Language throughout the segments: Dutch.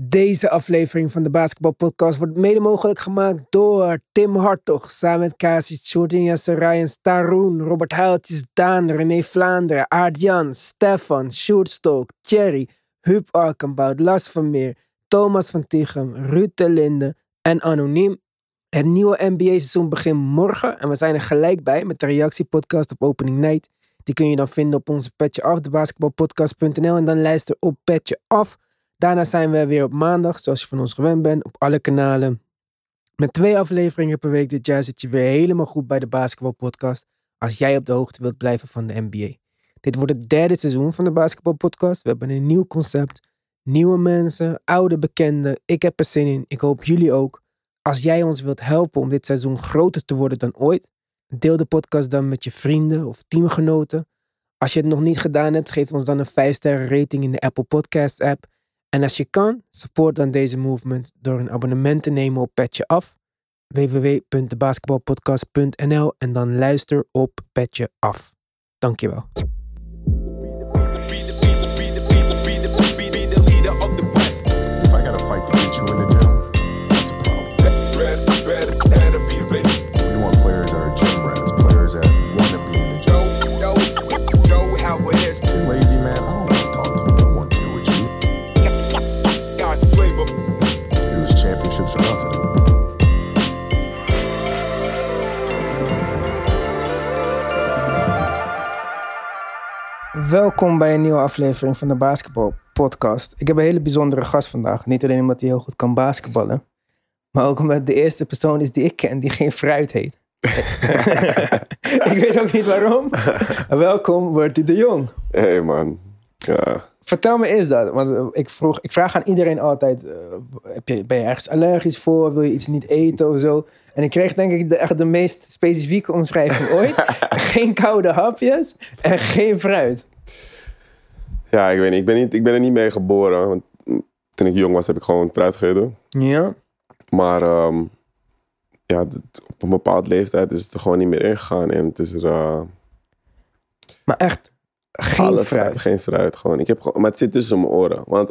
Deze aflevering van de Basketball Podcast wordt mede mogelijk gemaakt door Tim Hartog, samen met Kasi Shortin Yasser Ryan, Staroen, Robert Huiltjes, Daan, René Vlaanderen, Aart-Jan, Stefan, Sjoerdstok, Thierry, Huub Arkenbout, Lars van Meer, Thomas van Tichem, Ruud de Linde en Anoniem. Het nieuwe NBA-seizoen begint morgen en we zijn er gelijk bij met de reactiepodcast op Opening Night. Die kun je dan vinden op onze Petje Af, de basketbalpodcast.nl en dan luister op Petje Af. Daarna zijn we weer op maandag, zoals je van ons gewend bent, op alle kanalen. Met twee afleveringen per week dit jaar zit je weer helemaal goed bij de basketbalpodcast. Als jij op de hoogte wilt blijven van de NBA. Dit wordt het derde seizoen van de basketbalpodcast. We hebben een nieuw concept. Nieuwe mensen, oude bekenden. Ik heb er zin in. Ik hoop jullie ook. Als jij ons wilt helpen om dit seizoen groter te worden dan ooit, deel de podcast dan met je vrienden of teamgenoten. Als je het nog niet gedaan hebt, geef ons dan een 5 sterren rating in de Apple Podcasts app. En als je kan, support dan deze movement door een abonnement te nemen op Petje Af. www.debasketbalpodcast.nl en dan luister op Petje Af. Dankjewel. Welkom bij een nieuwe aflevering van de Basketbal Podcast. Ik heb een hele bijzondere gast vandaag. Niet alleen omdat hij heel goed kan basketballen, maar ook omdat de eerste persoon is die ik ken die geen fruit heet. ik weet ook niet waarom. Welkom, Bertie de Jong. Hey man. Ja. Vertel me eens dat, want eh, ik, vroeg, ik vraag aan iedereen altijd: eh, heb je, ben je ergens allergisch voor? Wil je iets niet eten of zo? En ik kreeg denk ik de, echt de meest specifieke omschrijving ooit: geen koude hapjes en geen fruit. Ja, ik weet niet. Ik ben, niet. ik ben er niet mee geboren. Want toen ik jong was, heb ik gewoon fruit gegeten. Ja. Maar ehm, ja, op een bepaald leeftijd is het er gewoon niet meer ingegaan. En het is er uh, Maar echt geen fruit. Geen fruit. Gewoon. Ik heb gewoon, maar het zit tussen mijn oren. Want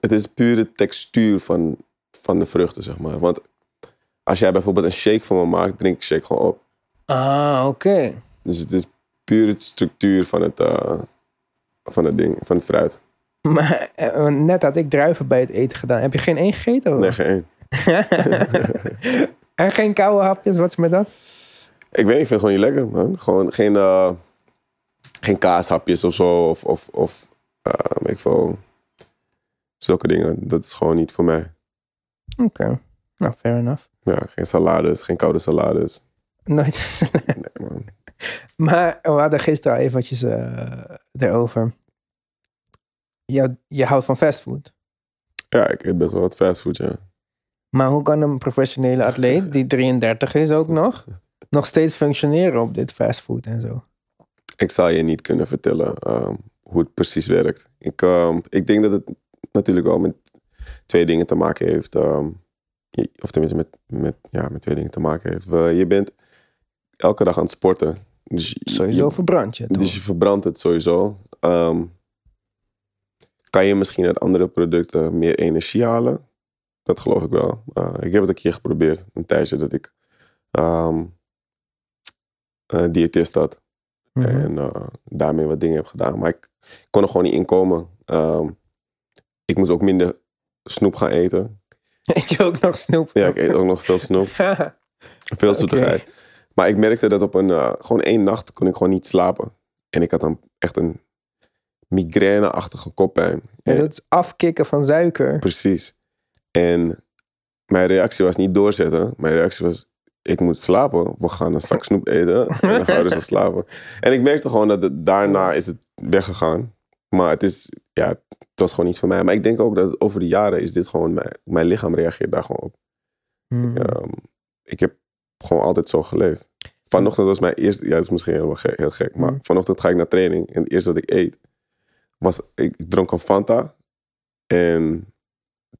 het is pure textuur van, van de vruchten, zeg maar. Want als jij bijvoorbeeld een shake van me maakt, drink ik shake gewoon op. Ah, oké. Dus het is puur de structuur van het, eh, van het ding, van het fruit. Maar eh, net had ik druiven bij het eten gedaan. Heb je geen één gegeten? Of? Nee, geen één. en geen koude hapjes? Wat is met dat? Ik weet niet, ik vind het gewoon niet lekker, man. Gewoon geen, eh, geen kaashapjes of zo. Of, of, of ik veel. Zulke dingen. Dat is gewoon niet voor mij. Oké. Nou, fair enough. Ja, geen salades, geen koude salades. Nooit. Nee, man. maar we hadden gisteren al eventjes eh, erover. Je, je houdt van fastfood. Ja, ik eet best wel wat fastfood, ja. Maar hoe kan een professionele atleet, die 33 is ook nog, nog steeds functioneren op dit fastfood en zo? Ik zal je niet kunnen vertellen ehm, hoe het precies werkt. Ik, ehm, ik denk dat het natuurlijk wel met twee dingen te maken heeft. ehm, of tenminste met, met, ja, met twee dingen te maken heeft. We- je bent elke dag aan het sporten. Dus je- Sowieso je- verbrand je het. Dus je verbrandt het sowieso. Ehm, kan je misschien uit andere producten meer energie halen? Dat geloof ik wel. Eh, ik heb het een keer geprobeerd. Een tijdje dat ik eh, diëtist had. Mhm. En eh, daarmee wat dingen heb gedaan. Maar ik kon er gewoon niet in komen. Ehm, ik moest ook minder snoep gaan eten. Eet je ook nog snoep? Ja, ik eet ook nog veel snoep. Veel zoetigheid. Maar ik merkte dat op een, eh, gewoon één nacht kon ik gewoon niet slapen. En ik had dan echt een migraine-achtige koppijn. En- dat is afkicken van suiker. Precies. En mijn reactie was niet doorzetten. Mijn reactie was, ik moet slapen. We gaan een zak snoep eten en dan gaan we rustig slapen. En ik merkte gewoon dat het, daarna is het weggegaan. Maar het is, ja, het was gewoon niet voor mij. Maar ik denk ook dat over de jaren is dit gewoon, mijn, mijn lichaam reageert daar gewoon op. Hmm. Ehm, ik heb gewoon altijd zo geleefd. Vanochtend was mijn eerste, ja, dat is misschien heel, gek, heel gek, maar Mm. vanochtend ga ik naar training en het eerste wat ik eet was, ik, dronk een Fanta en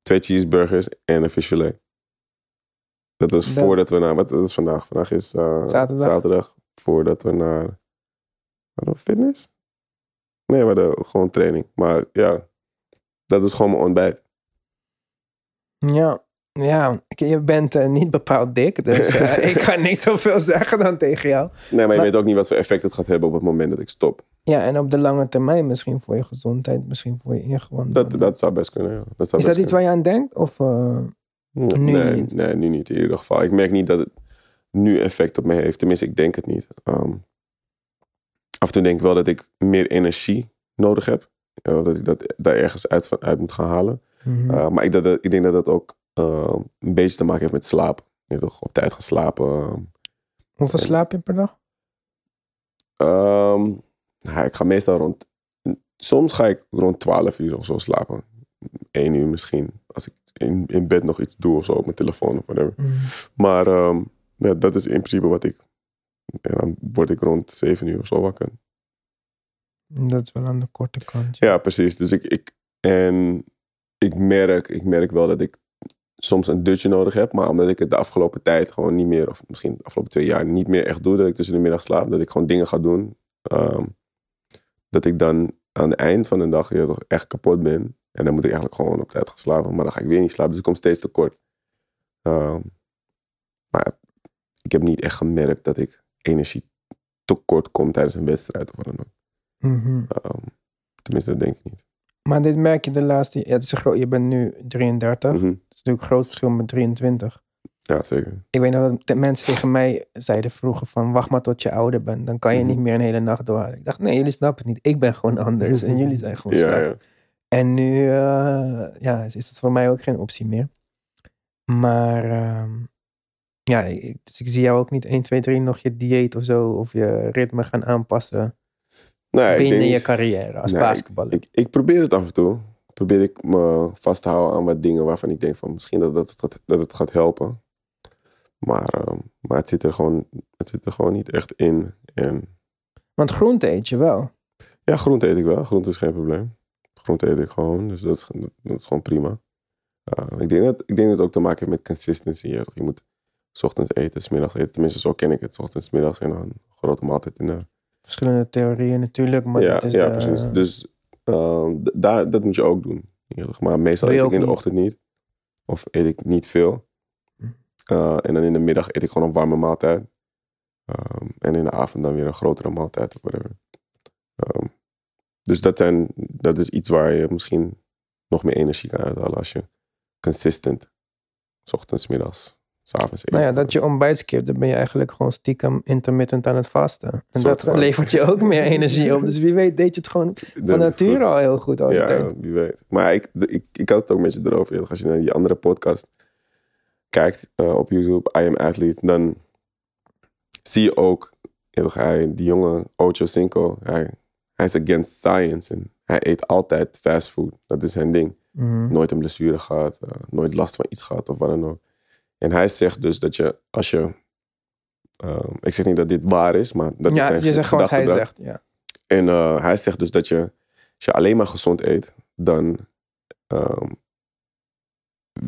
twee cheeseburgers en een visfilet. Dat was Dat- voordat we naar, wat dat is vandaag? Vandaag is eh, Zaterdag. zaterdag, voordat we naar, hadden we fitness? Nee, we hadden gewoon training, maar ja, dat is gewoon mijn ontbijt. Ja, ja. je bent eh, niet bepaald dik, dus eh, ik kan niet zoveel zeggen dan tegen jou. Nee, maar je weet ook niet wat voor effect het gaat hebben op het moment dat ik stop. Ja, en op de lange termijn misschien voor je gezondheid, misschien voor je ingewanden. Dat, dat zou best kunnen, ja. Dat zou Is best dat iets waar je aan denkt? Of, eh, kunnen. nu nee, niet? nee, nu niet in ieder geval. Ik merk niet dat het nu effect op me heeft. Tenminste, ik denk het niet. Ehm, af en toe denk ik wel dat ik meer energie nodig heb. Dat ik dat daar ergens uit, van, uit moet gaan halen. mhm. Maar ik, dat, ik denk dat dat ook uh, een beetje te maken heeft met slaap. Je toch op tijd gaan slapen. Hoeveel en- slaap je per dag? Um, nou, ik ga meestal rond. Soms ga ik rond 12 uur of zo slapen. 1 uur misschien. Als ik in, in bed nog iets doe of zo op mijn telefoon of whatever. Mhm. Maar um, ja, dat is in principe wat ik. En dan word ik rond 7 uur of zo wakker. Dat is wel aan de korte kant. Ja. Ja, precies. Dus ik, ik, en ik merk, ik merk wel dat ik soms een dutje nodig heb. Maar omdat ik het de afgelopen tijd gewoon niet meer, of misschien de afgelopen twee jaar niet meer echt doe, dat ik tussen de middag slaap, dat ik gewoon dingen ga doen. ehm, dat ik dan aan het eind van de dag ja, toch echt kapot ben. En dan moet ik eigenlijk gewoon op tijd gaan slapen. Maar dan ga ik weer niet slapen. Dus ik kom steeds tekort. Ehm, maar ik heb niet echt gemerkt dat ik energie tekort kom tijdens een wedstrijd of wat dan ook. Mhm. Ehm, tenminste, dat denk ik niet. Maar dit merk je de laatste... Ja, het is groot, je bent nu 33. Mhm. Dat is natuurlijk een groot verschil met 23. Ja, zeker. Ik weet nog dat de mensen tegen mij zeiden vroeger van... Wacht maar tot je ouder bent. Dan kan je Mhm. niet meer een hele nacht doorhalen. Ik dacht, nee, jullie snappen het niet. Ik ben gewoon anders. En jullie zijn gewoon Ja, slap. ja. En nu eh, ja, is het voor mij ook geen optie meer. Maar ehm, ja, ik, dus ik zie jou ook niet 1, 2, 3 nog je dieet of zo. Of je ritme gaan aanpassen Nee, binnen je carrière als Nee, basketballer. Ik, ik probeer het af en toe. Probeer ik me vast te houden aan wat dingen waarvan ik denk van misschien dat, dat, het, gaat- dat het gaat helpen. Maar, ehm, maar het, zit er gewoon, het zit er gewoon niet echt in. En Want groente eet je wel. ja, groente eet ik wel. Groente is geen probleem. Groente eet ik gewoon. Dus dat is, dat is gewoon prima. Eh, ik, denk dat, ik denk dat het ook te maken heeft met consistency. Je, moet 's ochtends eten, 's middags eten. Tenminste, zo ken ik het. 's ochtends, 's middags en dan een grote maaltijd in de Verschillende theorieën natuurlijk. Maar ja, is ja de- precies. Dus d- daar, dat moet je ook doen. Maar meestal eet ik in de ochtend niet. Of eet ik niet veel. Hm. Eh, en dan in de middag eet ik gewoon een warme maaltijd. Ehm, en in de avond dan weer een grotere maaltijd of whatever. Ehm, dus dat, zijn, dat is iets waar je misschien nog meer energie kan uithalen als je consistent, 's ochtends, middags, 's avonds eet. Nou ja, dat je ontbijt skipt, dan ben je eigenlijk gewoon stiekem intermittent aan het vasten. En Soort dat van. levert je ook meer energie op. Dus wie weet deed je het gewoon van nature al heel goed al Ja, tijd. wie weet. Maar ik, ik, ik had het ook met je erover. Als je naar die andere podcast kijkt eh, op YouTube, I Am Athlete, dan zie je ook hij, die jonge Ocho Cinco, hij, hij is against science. En hij eet altijd fast food. Dat is zijn ding. Mhm. Nooit een blessure gehad, eh, nooit last van iets gehad of wat dan ook. En hij zegt dus dat je, als je, eh, ik zeg niet dat dit waar is, maar dat is ja, zijn je zegt gewoon wat hij zegt. Ja. En eh, hij zegt dus dat je, als je alleen maar gezond eet, dan ehm,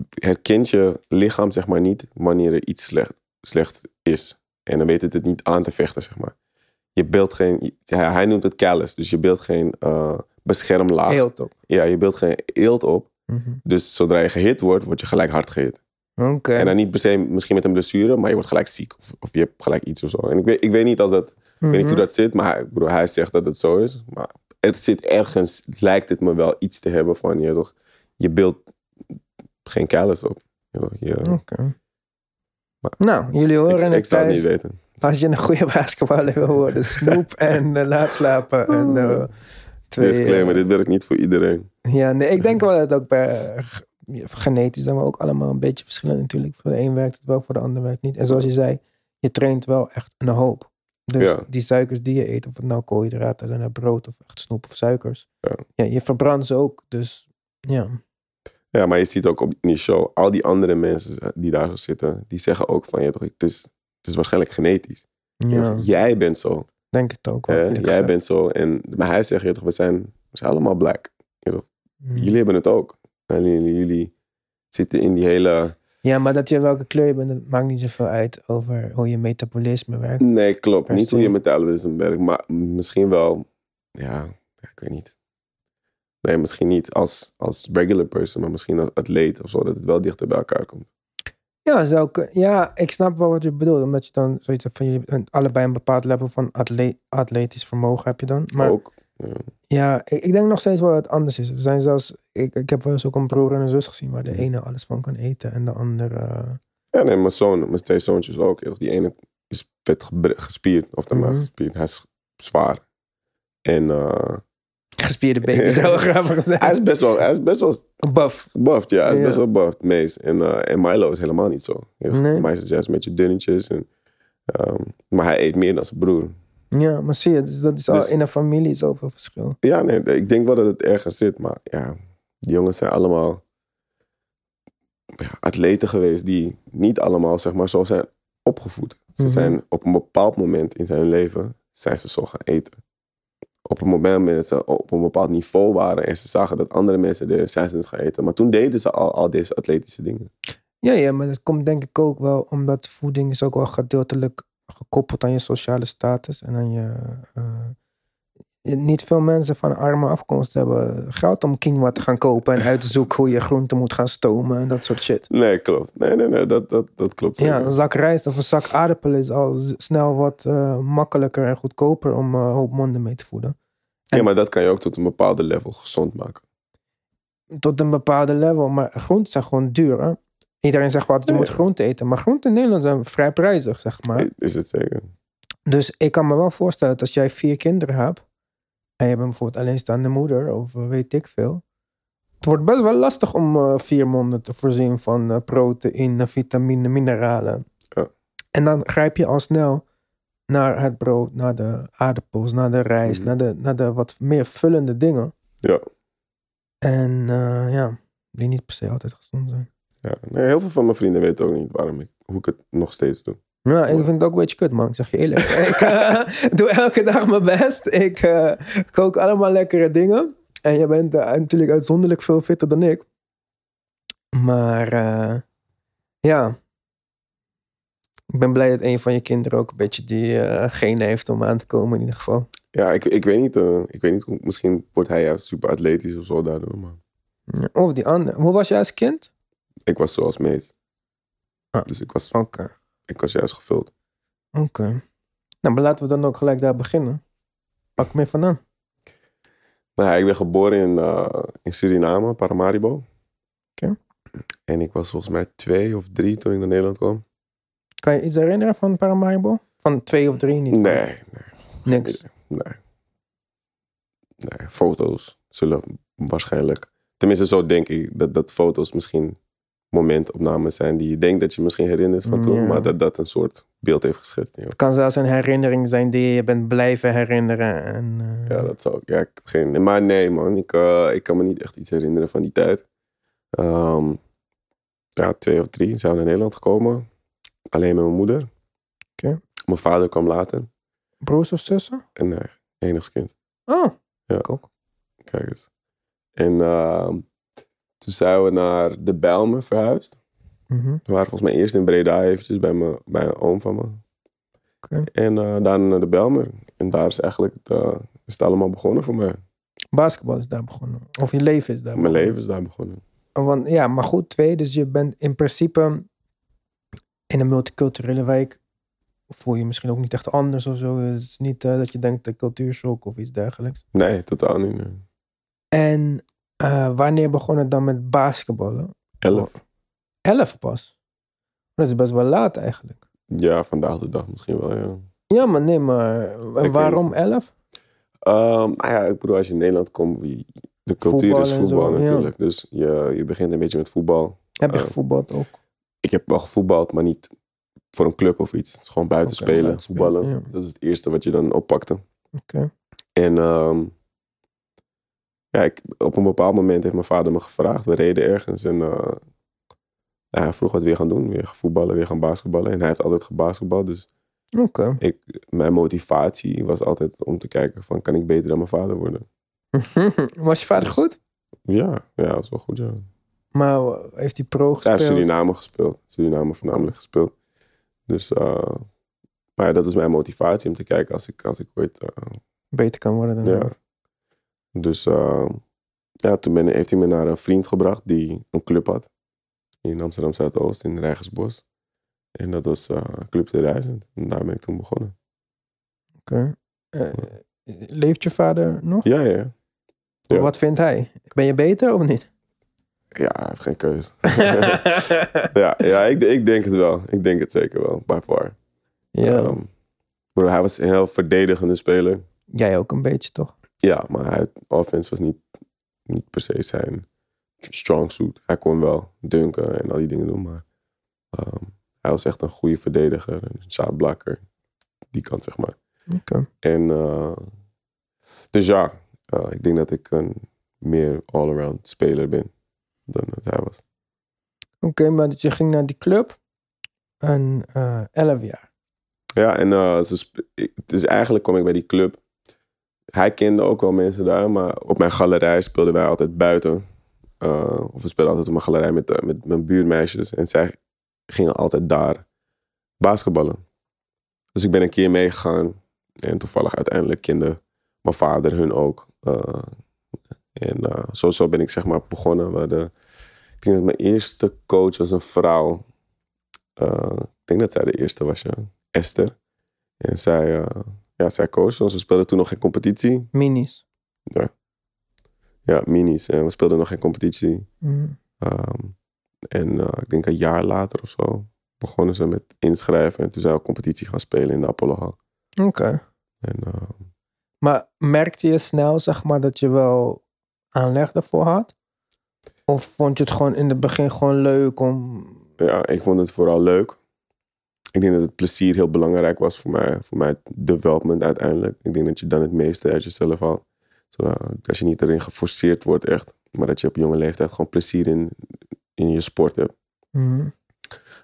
herkent je lichaam zeg maar niet wanneer er iets slecht, slecht is. En dan weet het het niet aan te vechten, zeg maar. Je beeldt geen, hij, hij noemt het callus, dus je beeldt geen eh, beschermlaag. Heel top. Ja, je beeldt geen eelt op. Mhm. Dus zodra je gehit wordt, word je gelijk hard gehit. En dan niet per se misschien met een blessure, maar je wordt gelijk ziek. Of, of je hebt gelijk iets of zo. En ik weet, ik weet niet als dat, weet niet Mhm. hoe dat zit, maar bedoel, hij zegt dat het zo is. Maar het zit ergens, lijkt het me wel iets te hebben van, je, toch, je beeldt geen callus op. Je. Nou, jullie horen ik, het ik zou het niet weten. Als je een goede basketballer wil worden, snoep en eh, laat slapen. En, twee, Disclaimer, eh, dit werkt niet voor iedereen. Ja, nee, ik denk wel dat het ook bij genetisch zijn we ook allemaal een beetje verschillend natuurlijk. Voor de een werkt het wel, voor de ander werkt het niet. En zoals je zei, je traint wel echt een hoop. Dus Ja. die suikers die je eet, of het nou koolhydraten zijn, brood of echt snoep of suikers. Ja. Ja, je verbrandt ze ook. Dus ja. Ja, maar je ziet ook op die show, al die andere mensen die daar zo zitten, die zeggen ook van, ja, toch, het, is, het is waarschijnlijk genetisch. ja, Jij bent zo. denk het ook wel. Jij bent zo. En, maar hij zegt, toch, we, zijn, we zijn allemaal black. Toch? Mm. Jullie hebben het ook. Jullie, zitten in die hele... Ja, maar dat je welke kleur je bent, dat maakt niet zoveel uit over hoe je metabolisme werkt. Nee, klopt. Niet hoe je metabolisme werkt, maar misschien wel... Ja, ik weet niet. Nee, misschien niet als, als regular person, maar misschien als atleet of zo, dat het wel dichter bij elkaar komt. Ja, zou ik, ja, ik snap wel wat je bedoelt. Omdat je dan zoiets hebt van jullie allebei een bepaald level van atle- atletisch vermogen heb je dan. Maar ook. Ja. ja, ik, ik denk nog steeds wel dat het anders is. Er zijn zelfs, ik, ik heb wel eens ook een broer en een zus gezien waar de ene alles van kan eten en de andere. eh, Ja, nee, mijn zoon, mijn twee zoontjes ook. Die ene is vet gespierd, of dan maar Mhm. gespierd. Hij is zwaar. En eh, gespierde baby, zou ik grappig zijn. hij is best wel, hij is best wel buff. buffed, ja. Hij is Ja. best wel buffed, Mees. En, eh, en Milo is helemaal niet zo. Ja, Nee. Milo is juist een beetje dunnetjes. En, ehm, maar hij eet meer dan zijn broer. Ja, maar zie je, dus dat is al Dus- in een familie zoveel verschil. Ja, nee, ik denk wel dat het ergens zit. Maar ja, die jongens zijn allemaal ja, atleten geweest die niet allemaal zeg maar, zo zijn opgevoed. Ze Mhm. zijn op een bepaald moment in zijn leven zijn ze zo gaan eten. Op een moment dat ze op een bepaald niveau waren en ze zagen dat andere mensen er zijn ze het gaan eten. Maar toen deden ze al, al deze atletische dingen. Ja, ja, maar dat komt denk ik ook wel omdat voeding is ook wel gedeeltelijk gekoppeld aan je sociale status en aan je. eh, niet veel mensen van arme afkomst hebben geld om quinoa te gaan kopen en uit te zoeken hoe je groenten moet gaan stomen en dat soort shit. Nee, klopt. Nee, nee, nee, dat, dat, dat klopt. Ja, een zak rijst of een zak aardappelen is al snel wat eh, makkelijker en goedkoper om eh, hoop monden mee te voeden. ja, maar dat kan je ook tot een bepaalde level gezond maken. Tot een bepaalde level, maar groenten zijn gewoon duur. Hè? Iedereen zegt wel dat je moet groenten eten, maar groenten in Nederland zijn vrij prijzig, zeg maar. Is het zeker? Dus ik kan me wel voorstellen dat als jij vier kinderen hebt. En je bent bijvoorbeeld alleenstaande moeder of weet ik veel. Het wordt best wel lastig om eh, vier monden te voorzien van eh, proteïne, vitamine, mineralen. Ja. En dan grijp je al snel naar het brood, naar de aardappels, naar de rijst, Mhm. naar, de, naar de wat meer vullende dingen. Ja. En eh, ja, die niet per se altijd gezond zijn. ja. Nee, heel veel van mijn vrienden weten ook niet waarom ik, hoe ik het nog steeds doe. Ja, ik vind het ook een beetje kut, man. Ik zeg je eerlijk. ik eh, doe elke dag mijn best. Ik eh, kook allemaal lekkere dingen. En je bent eh, natuurlijk uitzonderlijk veel fitter dan ik. Maar ja. Ik ben blij dat een van je kinderen ook een beetje die genen heeft om aan te komen in ieder geval. Ja, ik, ik weet niet. ik weet niet misschien wordt hij juist super atletisch of zo daardoor. Maar Of die andere. Hoe was jij als kind? ik was zoals Mees. Ah. Dus ik was, Oké. Ik was juist gevuld. Oké. Nou, maar laten we dan ook gelijk daar beginnen. Pak me vandaan. Nou ja, ik ben geboren in, eh, in Suriname, Paramaribo. Oké. En ik was volgens mij twee of drie toen ik naar Nederland kwam. Kan je iets herinneren van Paramaribo? Van twee of drie niet? Nee, nee. Niks. Nee. Nee, foto's zullen waarschijnlijk... Tenminste, zo denk ik dat, dat foto's misschien momentopnames zijn die je denkt dat je misschien herinnert van toen. Ja. Maar dat dat een soort beeld heeft geschetst. Het kan zelfs een herinnering zijn die je bent blijven herinneren. En, eh, Ja, dat zou ik. Ja, ik heb geen. Maar nee, man. Ik, eh, ik kan me niet echt iets herinneren van die tijd. Ehm, ja, twee of drie zijn we naar Nederland gekomen. Alleen met mijn moeder. Oké. Mijn vader kwam later. Broers of zussen? En nee, enigskind. Oh, Ja. ik ook. Kijk eens. En ehm, toen zijn we naar de Bijlmer verhuisd. Mhm. We waren volgens mij eerst in Breda eventjes bij, mijn bij een oom van me. Oké. En daarna naar de Bijlmer. En daar is eigenlijk het, eh, is het allemaal begonnen voor mij. Basketbal is daar begonnen. Of je leven is daar Mijn begonnen. leven is daar begonnen. Want, ja, maar goed, twee. Dus je bent in principe in een multiculturele wijk. Voel je misschien ook niet echt anders of zo. Het is niet eh, dat je denkt de cultuurshock of iets dergelijks. Nee, totaal niet. nee. En eh, wanneer begon het dan met basketballen? Elf. Elf pas. Dat is best wel laat eigenlijk. Ja, vandaag de dag misschien wel, ja. Ja, maar nee, maar en waarom elf? Ehm, nou ja, ik bedoel, als je in Nederland komt, de cultuur Voetbal is voetbal zo, ja. natuurlijk. Dus je, je begint een beetje met voetbal. Heb je Eh, gevoetbald ook? Ik heb wel gevoetbald, maar niet voor een club of iets. Het is gewoon buiten spelen, buiten spelen, voetballen. ja. Dat is het eerste wat je dan oppakte. Oké. En ehm, ja, ik, op een bepaald moment heeft mijn vader me gevraagd. We reden ergens en eh, ja, hij vroeg wat we weer gaan doen. Weer gaan voetballen, weer gaan basketballen. En hij heeft altijd gebasketbald. Dus Oké. ik, mijn motivatie was altijd om te kijken van, kan ik beter dan mijn vader worden? Was je vader Dus- goed? Ja, ja, dat is wel goed, ja. Maar eh, heeft hij pro Ja, gespeeld? Suriname gespeeld. Suriname voornamelijk gespeeld. Dus eh, maar ja, dat is mijn motivatie om te kijken als ik, als ik ooit... Beter kan worden dan ja. Dus eh, ja, toen ben, heeft hij me naar een vriend gebracht die een club had. In Amsterdam Zuidoost, in Rijgersbos. En dat was eh, Club 2000. En daar ben ik toen begonnen. Oké. Eh, leeft je vader nog? Ja, ja. Ja. Wat vindt hij? Ben je beter of niet? Ja, hij heeft geen keuze. ja, ja ik, ik denk het wel. Ik denk het zeker wel, by far. ja. Bro, hij was een heel verdedigende speler. Jij ook een beetje, toch? Ja, maar hij, offense was niet, niet per se zijn strong suit. Hij kon wel dunken en al die dingen doen, maar ehm, hij was echt een goede verdediger. Een zaadblakker. Die kant, zeg maar. Oké. En eh, dus ja, eh, ik denk dat ik een meer all-around speler ben dan dat hij was. Oké, maar dus je ging naar die club. En eh 11 jaar. Ja, en ik- het is eigenlijk kwam ik bij die club. Hij kende ook wel mensen daar, maar op mijn galerij speelden wij altijd buiten. Eh, of we speelden altijd op mijn galerij met, eh, met mijn buurmeisjes. En zij gingen altijd daar basketballen. Dus ik ben een keer meegegaan. En toevallig uiteindelijk kende mijn vader hun ook. Eh, en zo ben ik zeg maar begonnen. We hadden- ik denk dat mijn eerste coach was een vrouw. Ik denk dat zij de eerste was. Esther. En zij, ja, zij ons. We speelden toen nog geen competitie. Minis. Ja, minis. En we speelden nog geen competitie. Mhm. Ehm, en eh, ik denk een jaar later of zo begonnen ze met inschrijven. En toen zijn we competitie gaan spelen in de Apollo Hall. Oké. En eh, Maar merkte je snel, zeg maar, dat je wel aanleg ervoor had? Of vond je het gewoon in het begin gewoon leuk om... ja, ik vond het vooral leuk. Ik denk dat het plezier heel belangrijk was voor mij. Voor mijn development uiteindelijk. Ik denk dat je dan het meeste uit jezelf haalt. Zodat als je niet erin geforceerd wordt echt. Maar dat je op jonge leeftijd gewoon plezier in, in je sport hebt. Mhm.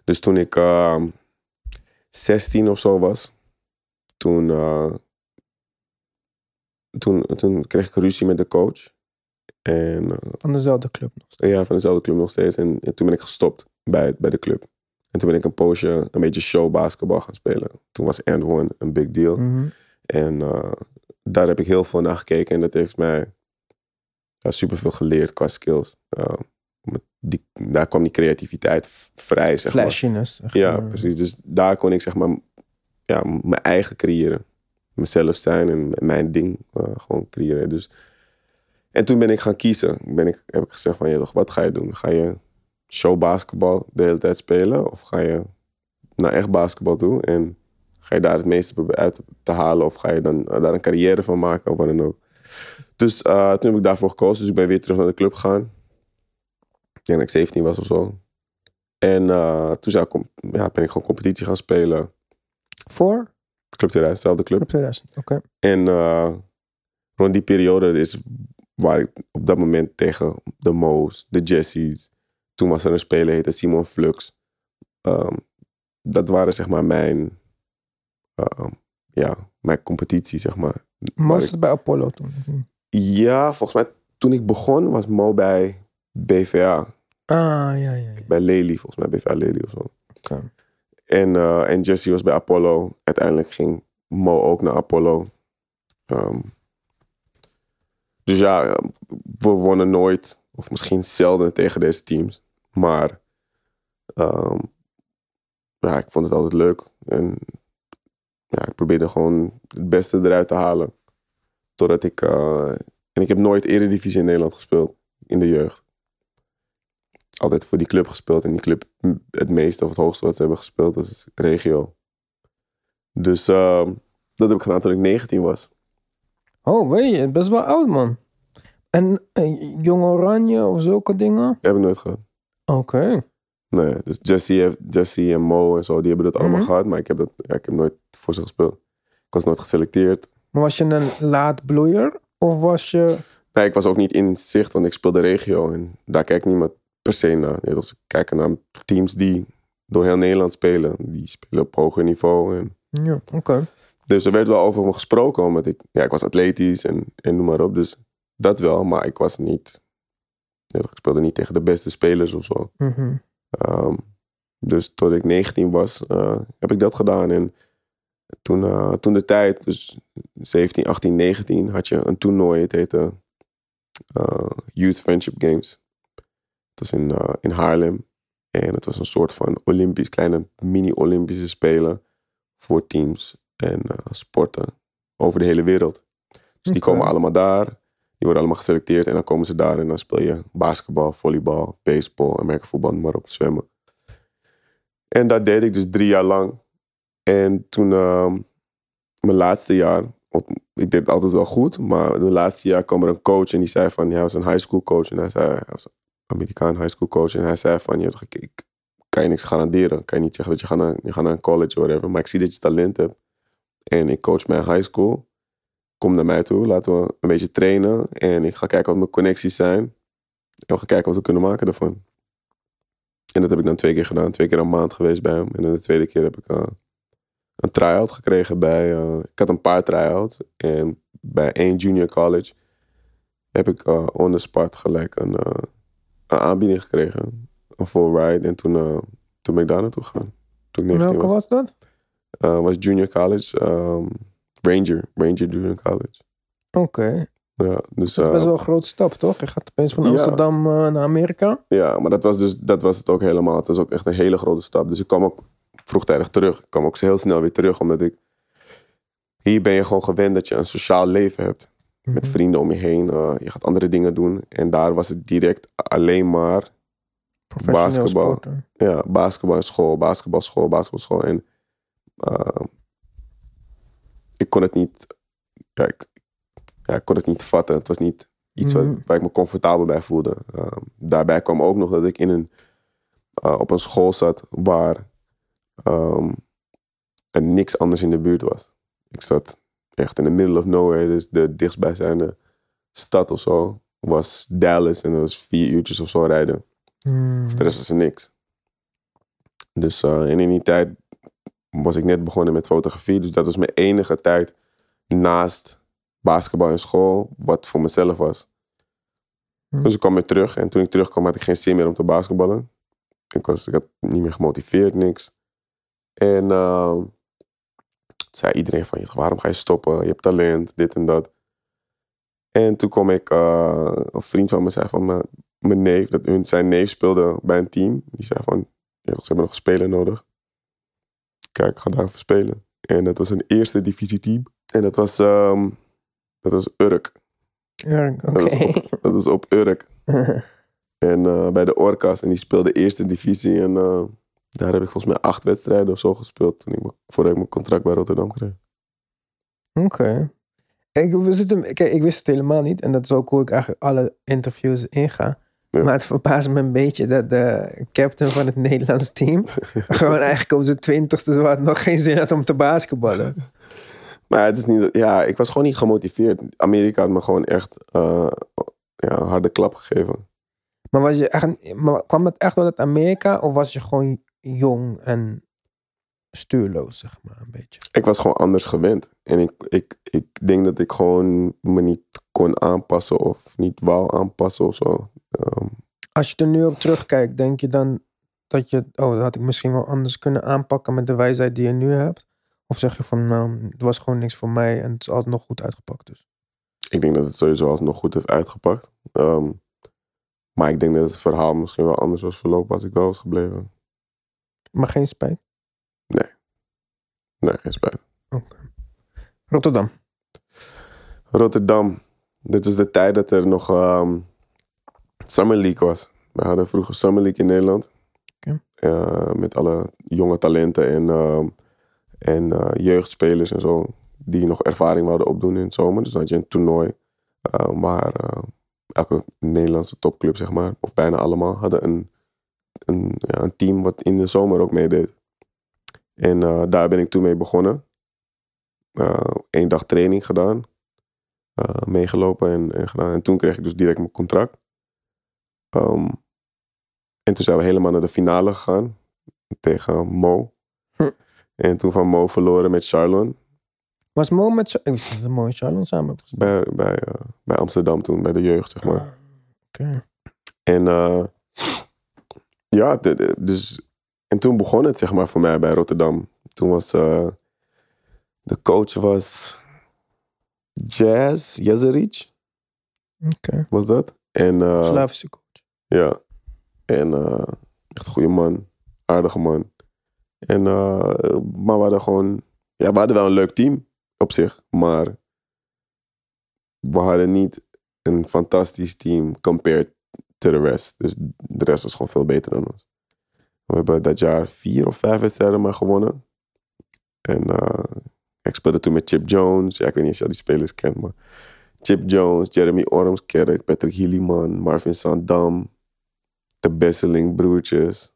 Dus toen ik ehm 16 of zo was, toen, eh, toen, toen kreeg ik ruzie met de coach. En eh, Van dezelfde club nog. ja, van dezelfde club nog steeds. En, en toen ben ik gestopt bij, bij de club. En toen ben ik een poosje een beetje showbasketbal gaan spelen. Toen was and one een big deal. Mhm. En eh, daar heb ik heel veel naar gekeken. En dat heeft mij ja, superveel geleerd qua skills. Eh, die, daar kwam die creativiteit vrij, zeg maar. Flashiness. zeg Ja, maar. precies. Dus daar kon ik zeg maar ja, mijn eigen creëren. Mezelf zijn en mijn ding eh, gewoon creëren. Dus, en toen ben ik gaan kiezen. Ben ik, heb ik gezegd van, ja, toch, wat ga je doen? Ga je showbasketbal de hele tijd spelen? Of ga je naar echt basketbal toe? En ga je daar het meeste proberen uit te halen? Of ga je dan eh, daar een carrière van maken? Of wat dan ook. Dus eh, toen heb ik daarvoor gekozen. Dus ik ben weer terug naar de club gegaan. Ik denk dat ik 17 was of zo. En eh, toen zou ik, ja, ben ik gewoon competitie gaan spelen. Voor? Club 2000, dezelfde club. Club 2000. Oké. En rond die periode is waar ik op dat moment tegen de Mo's, de Jessies. Toen was er een speler, heette Simon Flux. Ehm, dat waren zeg maar mijn, ehm, ja, mijn competitie, zeg maar. Ik- het bij Apollo toen. Ja, volgens mij toen ik begon was Mo bij BVA. Ah, ja, ja. ja. Bij Lely, volgens mij BVA Lely of zo. En, eh, en Jesse was bij Apollo. Uiteindelijk ging Mo ook naar Apollo. Ehm, dus ja, we wonnen nooit, of misschien zelden tegen deze teams. Maar ehm, ja, ik vond het altijd leuk. En ja, ik probeerde gewoon het beste eruit te halen. Totdat ik... eh, en ik heb nooit Eredivisie in Nederland gespeeld. In de jeugd. Altijd voor die club gespeeld. En die club het meeste of het hoogste wat ze hebben gespeeld was regio. Dus ehm, dat heb ik gedaan toen ik 19 was. Oh, weet je, best wel oud, man. En eh, Jong Oranje of zulke dingen? Dat heb ik nooit gehad. Oké. Nee, dus Jesse, heeft, Jesse en Mo en zo, die hebben dat allemaal Mhm. gehad. Maar ik heb, dat, ja, ik heb nooit voor ze gespeeld. Ik was nooit geselecteerd. Maar was je een laat bloeier? Of was je... Nee, ik was ook niet in zicht, want ik speelde regio. En daar kijkt niemand per se naar. Nee, dus kijken naar teams die door heel Nederland spelen. Die spelen op hoger niveau. En Ja, oké. Dus er werd wel over me gesproken, omdat ik, ja, ik was atletisch en, en noem maar op. Dus dat wel, maar ik was niet, ik speelde niet tegen de beste spelers of zo. Mhm. Ehm, dus tot ik 19 was, eh, heb ik dat gedaan. En toen, eh, toen de tijd, dus 17, 18, 19, had je een toernooi. Het heette eh, Youth Friendship Games. Het was in, in Haarlem. En het was een soort van Olympisch, kleine mini-Olympische spelen voor teams en sporten over de hele wereld. Dus die komen allemaal daar. Die worden allemaal geselecteerd en dan komen ze daar en dan speel je basketbal, volleybal, baseball, Amerika voetbal, noem maar op, zwemmen. En dat deed ik dus drie jaar lang. En toen, ehm, mijn laatste jaar, ik deed het altijd wel goed, maar het laatste jaar kwam er een coach en die zei van, hij was een high school coach en hij zei, hij was een Amerikaan high school coach en hij zei van, ik, ik kan je niks garanderen. Kan je niet zeggen dat je gaat naar, je gaat naar een college of whatever, maar ik zie dat je talent hebt. En ik coach mijn high school. Kom naar mij toe, laten we een beetje trainen. En ik ga kijken wat mijn connecties zijn. En we gaan kijken wat we kunnen maken daarvan. En dat heb ik dan twee keer gedaan. Twee keer een maand geweest bij hem. En dan de tweede keer heb ik eh, een try-out gekregen bij... eh, ik had een paar try-outs. En bij één junior college heb ik eh, on the spot gelijk een, een aanbieding gekregen. Een full ride. En toen, toen ben ik daar naartoe gegaan. Toen ik 19 Welke was. was dat? Was junior college. ehm, Ranger. Ranger Junior College. Oké. Ja, dus, Dat is eh, best wel een grote stap, toch? Je gaat opeens van. Amsterdam eh, naar Amerika. ja, maar dat was, dus, dat was het ook helemaal. Het was ook echt een hele grote stap. Dus ik kwam ook vroegtijdig terug. Ik kwam ook heel snel weer terug, omdat ik... Hier ben je gewoon gewend dat je een sociaal leven hebt. Met Mhm. vrienden om je heen. eh, je gaat andere dingen doen. En daar was het direct alleen maar basketbal. ja, basketbal in school, basketbalschool, basketbalschool. En eh, ik kon het niet, ja ik, ja, ik kon het niet vatten. Het was niet iets Mhm. waar, waar ik me comfortabel bij voelde. Eh, daarbij kwam ook nog dat ik in een, eh, op een school zat waar ehm, er niks anders in de buurt was. Ik zat echt in the middle of nowhere. Dus de dichtstbijzijnde stad of zo was Dallas. En dat was vier uurtjes of zo rijden. Hmm. Voor de rest was er niks. Dus eh, en in die tijd was ik net begonnen met fotografie. Dus dat was mijn enige tijd naast basketbal en school, wat voor mezelf was. Hm. Dus ik kwam weer terug. En toen ik terugkwam had ik geen zin meer om te basketballen. Ik, was, ik had niet meer gemotiveerd, niks. En eh, zei iedereen van, waarom ga je stoppen? Je hebt talent, dit en dat. En toen kwam ik, eh, een vriend van me zei van, mijn- mijn neef, dat hun, zijn neef speelde bij een team. Die zei van, ja, ze hebben nog een speler nodig. Kijk, ik ga daar even spelen. En dat was een eerste divisie team. En dat was, ehm, dat was Urk. Ja, Oké. Dat, was op, Urk. En eh, bij de Orcas. En die speelde eerste divisie. En eh, daar heb ik volgens mij acht wedstrijden of zo gespeeld. Toen ik, voordat ik mijn contract bij Rotterdam kreeg. Oké. Ik, kijk, ik wist het helemaal niet. En dat is ook hoe ik eigenlijk alle interviews inga. Ja. Maar het verbaast me een beetje dat de captain van het Nederlands team... gewoon eigenlijk op zijn twintigste zo had nog geen zin had om te basketballen. Maar het is niet, ja, ik was gewoon niet gemotiveerd. Amerika had me gewoon echt eh, ja, een harde klap gegeven. Maar, was je echt, maar kwam het echt door het Amerika? Of was je gewoon jong en stuurloos, zeg maar, een beetje? Ik was gewoon anders gewend. En ik, ik, ik denk dat ik gewoon me niet kon aanpassen of niet wou aanpassen of zo. Ehm, Als je er nu op terugkijkt, denk je dan dat je... Oh, dat had ik misschien wel anders kunnen aanpakken met de wijsheid die je nu hebt? Of zeg je van, nou, het was gewoon niks voor mij en het is altijd nog goed uitgepakt dus? ik denk dat het sowieso alsnog goed heeft uitgepakt. Ehm, maar ik denk dat het verhaal misschien wel anders was verlopen als ik wel was gebleven. Maar geen spijt. Nee, geen spijt. Rotterdam. Rotterdam. Dit was de tijd dat er nog ehm, Summer League was. We hadden vroeger Summer League in Nederland. Met alle jonge talenten en, ehm, en eh, jeugdspelers en zo. Die nog ervaring wilden opdoen in het zomer. Dus dan had je een toernooi. eh, waar eh, elke Nederlandse topclub, zeg maar, of bijna allemaal, hadden een, een, ja, een team wat in de zomer ook meedeed. En daar ben ik toen mee begonnen. Eén dag training gedaan meegelopen en, en gedaan. En toen kreeg ik dus direct mijn contract. Ehm, en toen zijn we helemaal naar de finale gegaan tegen Mo. Hm. En toen van Mo verloren met Charlon Was Mo met... Char- Mo en Charlotte samen bij, bij, eh, bij Amsterdam toen, bij de jeugd, zeg maar. Oké. En eh, ja, de- de- dus, en toen begon het zeg maar voor mij bij Rotterdam. Toen was eh, de coach was Jazz Jezeric. Oké. was dat. En Slavische coach. Ja, en eh, echt een goede man, aardige man. En, eh, maar we hadden gewoon, ja, we hadden wel een leuk team op zich, maar we hadden niet een fantastisch team compared to the rest. Dus de rest was gewoon veel beter dan ons. We hebben dat jaar vier of vijf wedstrijden maar gewonnen. En eh, ik speelde toen met Chip Jones. Ja, ik weet niet of je die spelers kent, maar Chip Jones, Jeremy Ormskerk, Patrick Hilleman, Marvin Sandam, de Besseling broertjes,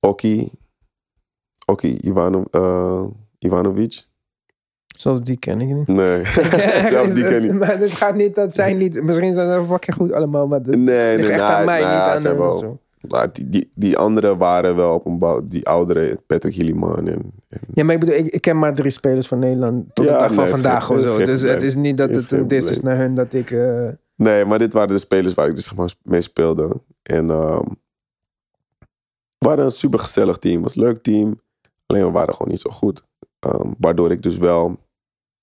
Oki, Oki Ivano, eh, Ivanovic. Zelfs die ken ik niet. Nee, zelfs die ken ik niet. Maar het gaat niet, dat zijn niet, misschien zijn ze fucking goed allemaal, maar dat Nee, ligt nee, echt nou, aan mij, nou niet aan ze hebben die, die, die anderen waren wel op een bouw. Die oudere, Patrick Hilleman. En, en Ja, maar ik bedoel, ik, ik ken maar drie spelers van Nederland tot Ja, de dag van nee, vandaag geen- of zo. Dus het is niet dat Is het een dis is naar hun dat ik... eh, Nee, maar dit waren de spelers waar ik dus maar mee speelde. En ehm we waren een super gezellig team. was een leuk team. Alleen we waren gewoon niet zo goed. Ehm, waardoor ik dus wel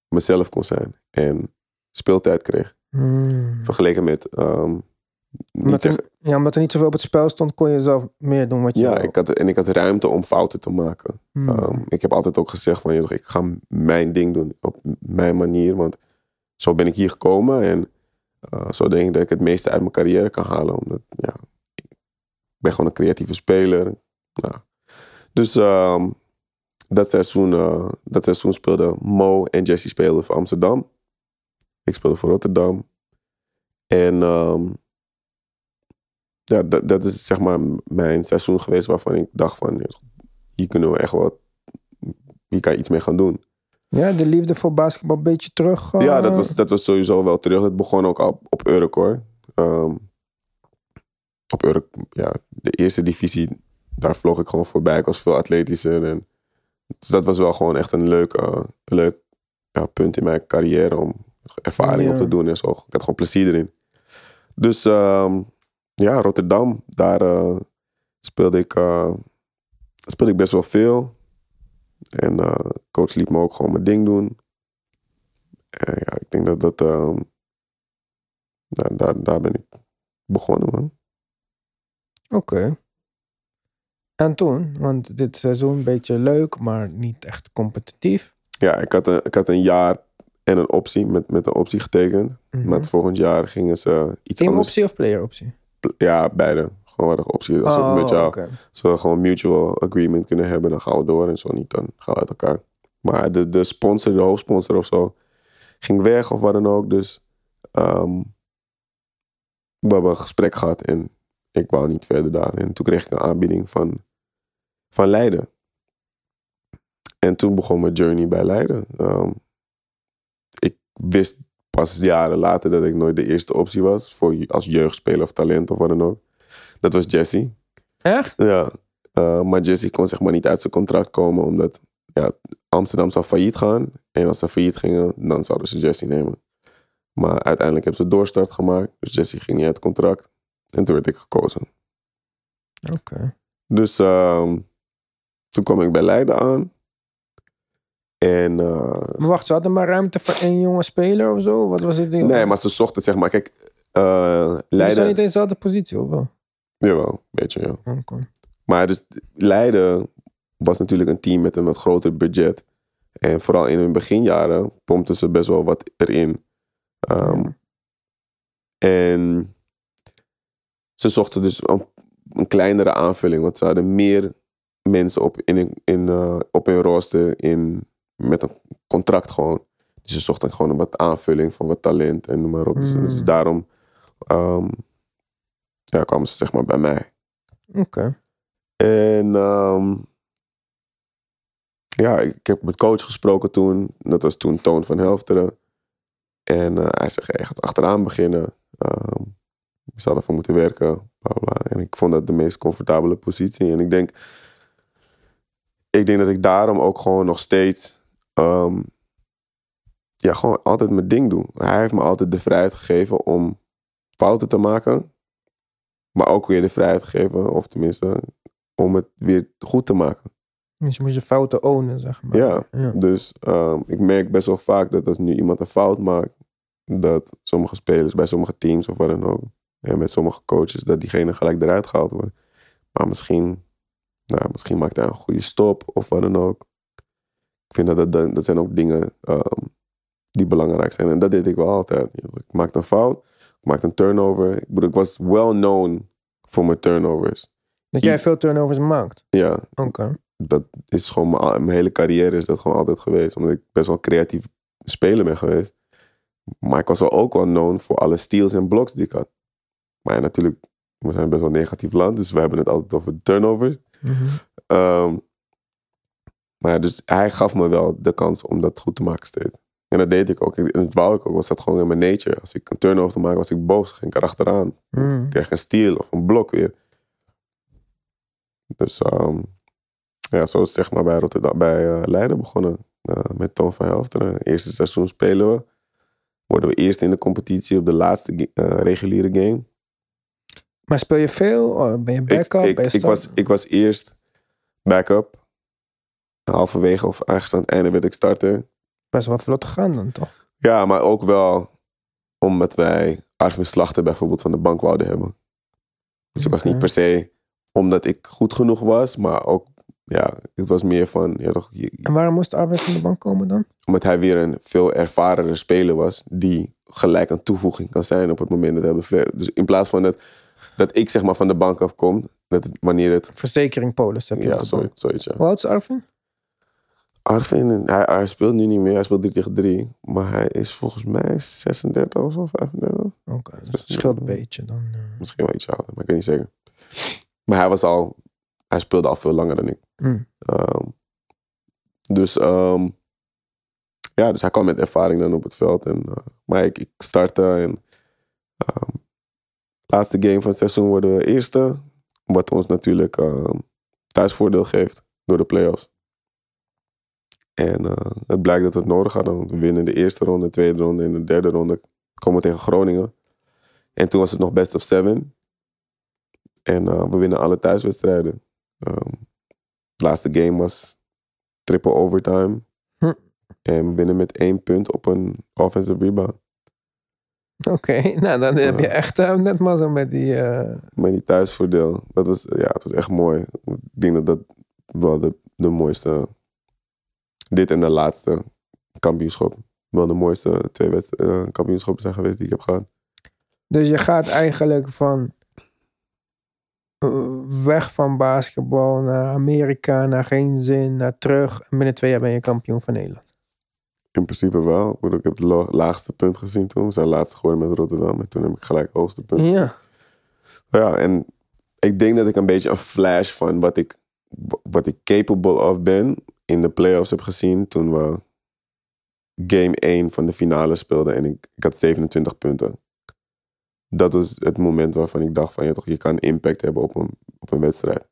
mezelf kon zijn. En speeltijd kreeg. hmm. Vergeleken met... ehm, Omdat ja, omdat er niet zoveel op het spel stond, kon je zelf meer doen wat je ja, wil. ik had, en ik had ruimte om fouten te maken. Hmm. Ehm, ik heb altijd ook gezegd van, joh, ik ga mijn ding doen op mijn manier. Want zo ben ik hier gekomen en eh, zo denk ik dat ik het meeste uit mijn carrière kan halen. Omdat, ja, ik ben gewoon een creatieve speler. Nou, dus ehm, dat, seizoen, eh, dat seizoen speelden Mo en Jesse speelden voor Amsterdam. Ik speelde voor Rotterdam. En ehm, ja, dat, dat is zeg maar mijn seizoen geweest waarvan ik dacht van, hier kunnen we echt wat, hier kan je iets mee gaan doen. Ja, de liefde voor basketbal een beetje terug. eh, Ja, dat was, dat was sowieso wel terug. Het begon ook al op Urk hoor. Ehm, op Urk, ja, de eerste divisie, daar vloog ik gewoon voorbij. Ik was veel atletischer. En, dus dat was wel gewoon echt een leuk, eh, leuk ja, punt in mijn carrière om ervaring Ja. op te doen en zo. Ik had gewoon plezier erin. Dus ehm, ja, Rotterdam, daar eh, speelde, ik, eh, speelde ik best wel veel. En eh, coach liet me ook gewoon mijn ding doen. En ja, ik denk dat dat. ehm, nou, daar, daar ben ik begonnen, man. Oké. En toen, want dit seizoen een beetje leuk, maar niet echt competitief. Ja, ik had een, ik had een jaar en een optie, met, met een optie getekend. Mhm. Maar het volgend jaar gingen ze iets Team anders. optie of player optie? Ja, beide. Gewoon wat een optie. Als, we Oh, met jou, oké. als we gewoon mutual agreement kunnen hebben, dan gaan we door. En zo niet, dan gaan we uit elkaar. Maar de, de sponsor, de hoofdsponsor of zo, ging weg of wat dan ook. Dus ehm, we hebben een gesprek gehad en ik wou niet verder daar. En toen kreeg ik een aanbieding van, van Leiden. En toen begon mijn journey bij Leiden. Ehm, ik wist pas jaren later dat ik nooit de eerste optie was. Voor, als jeugdspeler of talent of wat dan ook. Dat was Jesse. Echt? Ja, eh, maar Jesse kon zeg maar niet uit zijn contract komen omdat ja, Amsterdam zou failliet gaan. En als ze failliet gingen, dan zouden ze Jesse nemen. Maar uiteindelijk hebben ze doorstart gemaakt. Dus Jesse ging niet uit het contract. En toen werd ik gekozen. Oké. Dus ehm, toen kwam ik bij Leiden aan. En Maar wacht, ze hadden maar ruimte voor één jonge speler of zo? Wat was het ding? nee, maar ze zochten zeg maar, kijk, eh Leiden... Ze Leiden... niet in dezelfde positie, of wel? Jawel, een beetje ja. Oké. Maar dus Leiden was natuurlijk een team met een wat groter budget. En vooral in hun beginjaren pompten ze best wel wat erin. Ehm. En ze zochten dus een, een kleinere aanvulling. Want ze hadden meer mensen op, in, in, eh, op hun rooster in, met een contract gewoon. Dus ze zochten gewoon een wat aanvulling van wat talent en noem maar op. Dus, Mm. dus daarom ehm, ja, kwamen ze zeg maar bij mij. Oké. En ehm, ja, ik heb met coach gesproken toen. Dat was toen Toon van Helfteren. En eh, hij zegt, hey, je gaat achteraan beginnen. Ehm je zou ervoor moeten werken. Bla, bla. En ik vond dat de meest comfortabele positie. En ik denk, ik denk dat ik daarom ook gewoon nog steeds... ehm, ja, gewoon altijd mijn ding doe. Hij heeft me altijd de vrijheid gegeven om fouten te maken. Maar ook weer de vrijheid gegeven, of tenminste, om het weer goed te maken. Dus je moest je fouten ownen, zeg maar. Ja. ja. Dus ehm, ik merk best wel vaak dat als nu iemand een fout maakt, dat sommige spelers bij sommige teams of wat dan ook, en met sommige coaches, dat diegene gelijk eruit gehaald wordt. Maar misschien, nou, misschien maakt hij een goede stop of wat dan ook. Ik vind dat dat, dat zijn ook dingen ehm, die belangrijk zijn. En dat deed ik wel altijd. Ik maakte een fout, ik maakte een turnover. Ik bedoel, ik was well known voor mijn turnovers. Dat jij veel turnovers maakt. Ja, Oké. dat is gewoon mijn, mijn hele carrière is dat gewoon altijd geweest. Omdat ik best wel creatief speler ben geweest. Maar ik was wel ook wel known voor alle steals en blocks die ik had. Maar ja, natuurlijk, we zijn best wel een negatief land. Dus we hebben het altijd over turnovers. Mhm. Ehm, maar dus hij gaf me wel de kans om dat goed te maken steeds. En dat deed ik ook. En dat wou ik ook. Was dat gewoon in mijn nature. Als ik een turnover maakte, was ik boos. Ging ik erachteraan. Mm. Kreeg ik een steal of een blok weer. Dus ehm, ja, zo is het zeg maar bij, Rotterdam, bij eh, Leiden begonnen. Eh, met Toon van Helfteren. Eerste seizoen spelen we. Worden we eerst in de competitie op de laatste eh, reguliere game. Maar speel je veel? Oh, ben je Ik, backup? ik, ben je ik, was, ik was eerst backup. Halverwege of ergens aan het einde werd ik starter. Best wel vlot gegaan dan, toch? Ja, maar ook wel omdat wij Arvin Slachter bijvoorbeeld van de bank wouden hebben. Dus ik was niet per se omdat ik goed genoeg was, maar ook, ja, het was meer van, ja, toch, je- En waarom moest Arvid van de bank komen dan? omdat hij weer een veel ervarende speler was, die gelijk een toevoeging kan zijn op het moment dat hij Dus in plaats van dat, dat ik zeg maar van de bank afkom, dat het, wanneer het, Verzekering Polis heb je ja, zo, bank. zoiets, ja. Hoe oud is Arvin? Arvin, hij, hij speelt nu niet meer, hij speelt 3 tegen 3, maar hij is volgens mij 36 of zo, 35. Oké, dus is het scheelt een beetje dan. eh. Misschien wel iets ouder, maar ik weet niet zeker. Maar hij was al, hij speelde al veel langer dan ik. Mm. Ehm, dus, ehm, ja, dus hij kwam met ervaring dan op het veld. En, eh, maar ik, ik startte en ehm, laatste game van het seizoen worden we eerste. Wat ons natuurlijk thuisvoordeel geeft door de playoffs. En eh, het blijkt dat we het nodig hadden. Want we winnen de eerste ronde, de tweede ronde en de derde ronde komen we tegen Groningen. En toen was het nog best of seven. En eh, we winnen alle thuiswedstrijden. Ehm, de laatste game was triple overtime. Hm. En we winnen met één punt op een offensive rebound. Oké, nou dan heb je echt eh, net mazzel met die... Met die thuisvoordeel. Dat was, ja, het was echt mooi. Ik denk dat dat wel de, de mooiste... Dit en de laatste kampioenschap. Wel de mooiste twee eh, kampioenschappen zijn geweest die ik heb gehad. Dus je gaat eigenlijk van eh, weg van basketbal naar Amerika, naar geen zin, naar terug. En binnen twee jaar ben je kampioen van Nederland. In principe wel. Ik, bedoel, ik heb het la- laagste punt gezien toen. We zijn laatst geworden met Rotterdam. En toen heb ik gelijk hoogste punt. Ja, Ja, en ik denk dat ik een beetje een flash van wat ik, wat ik capable of ben in de playoffs heb gezien toen we game 1 van de finale speelden en ik, ik had 27 punten. Dat was het moment waarvan ik dacht van ja toch, je kan impact hebben op een, op een wedstrijd.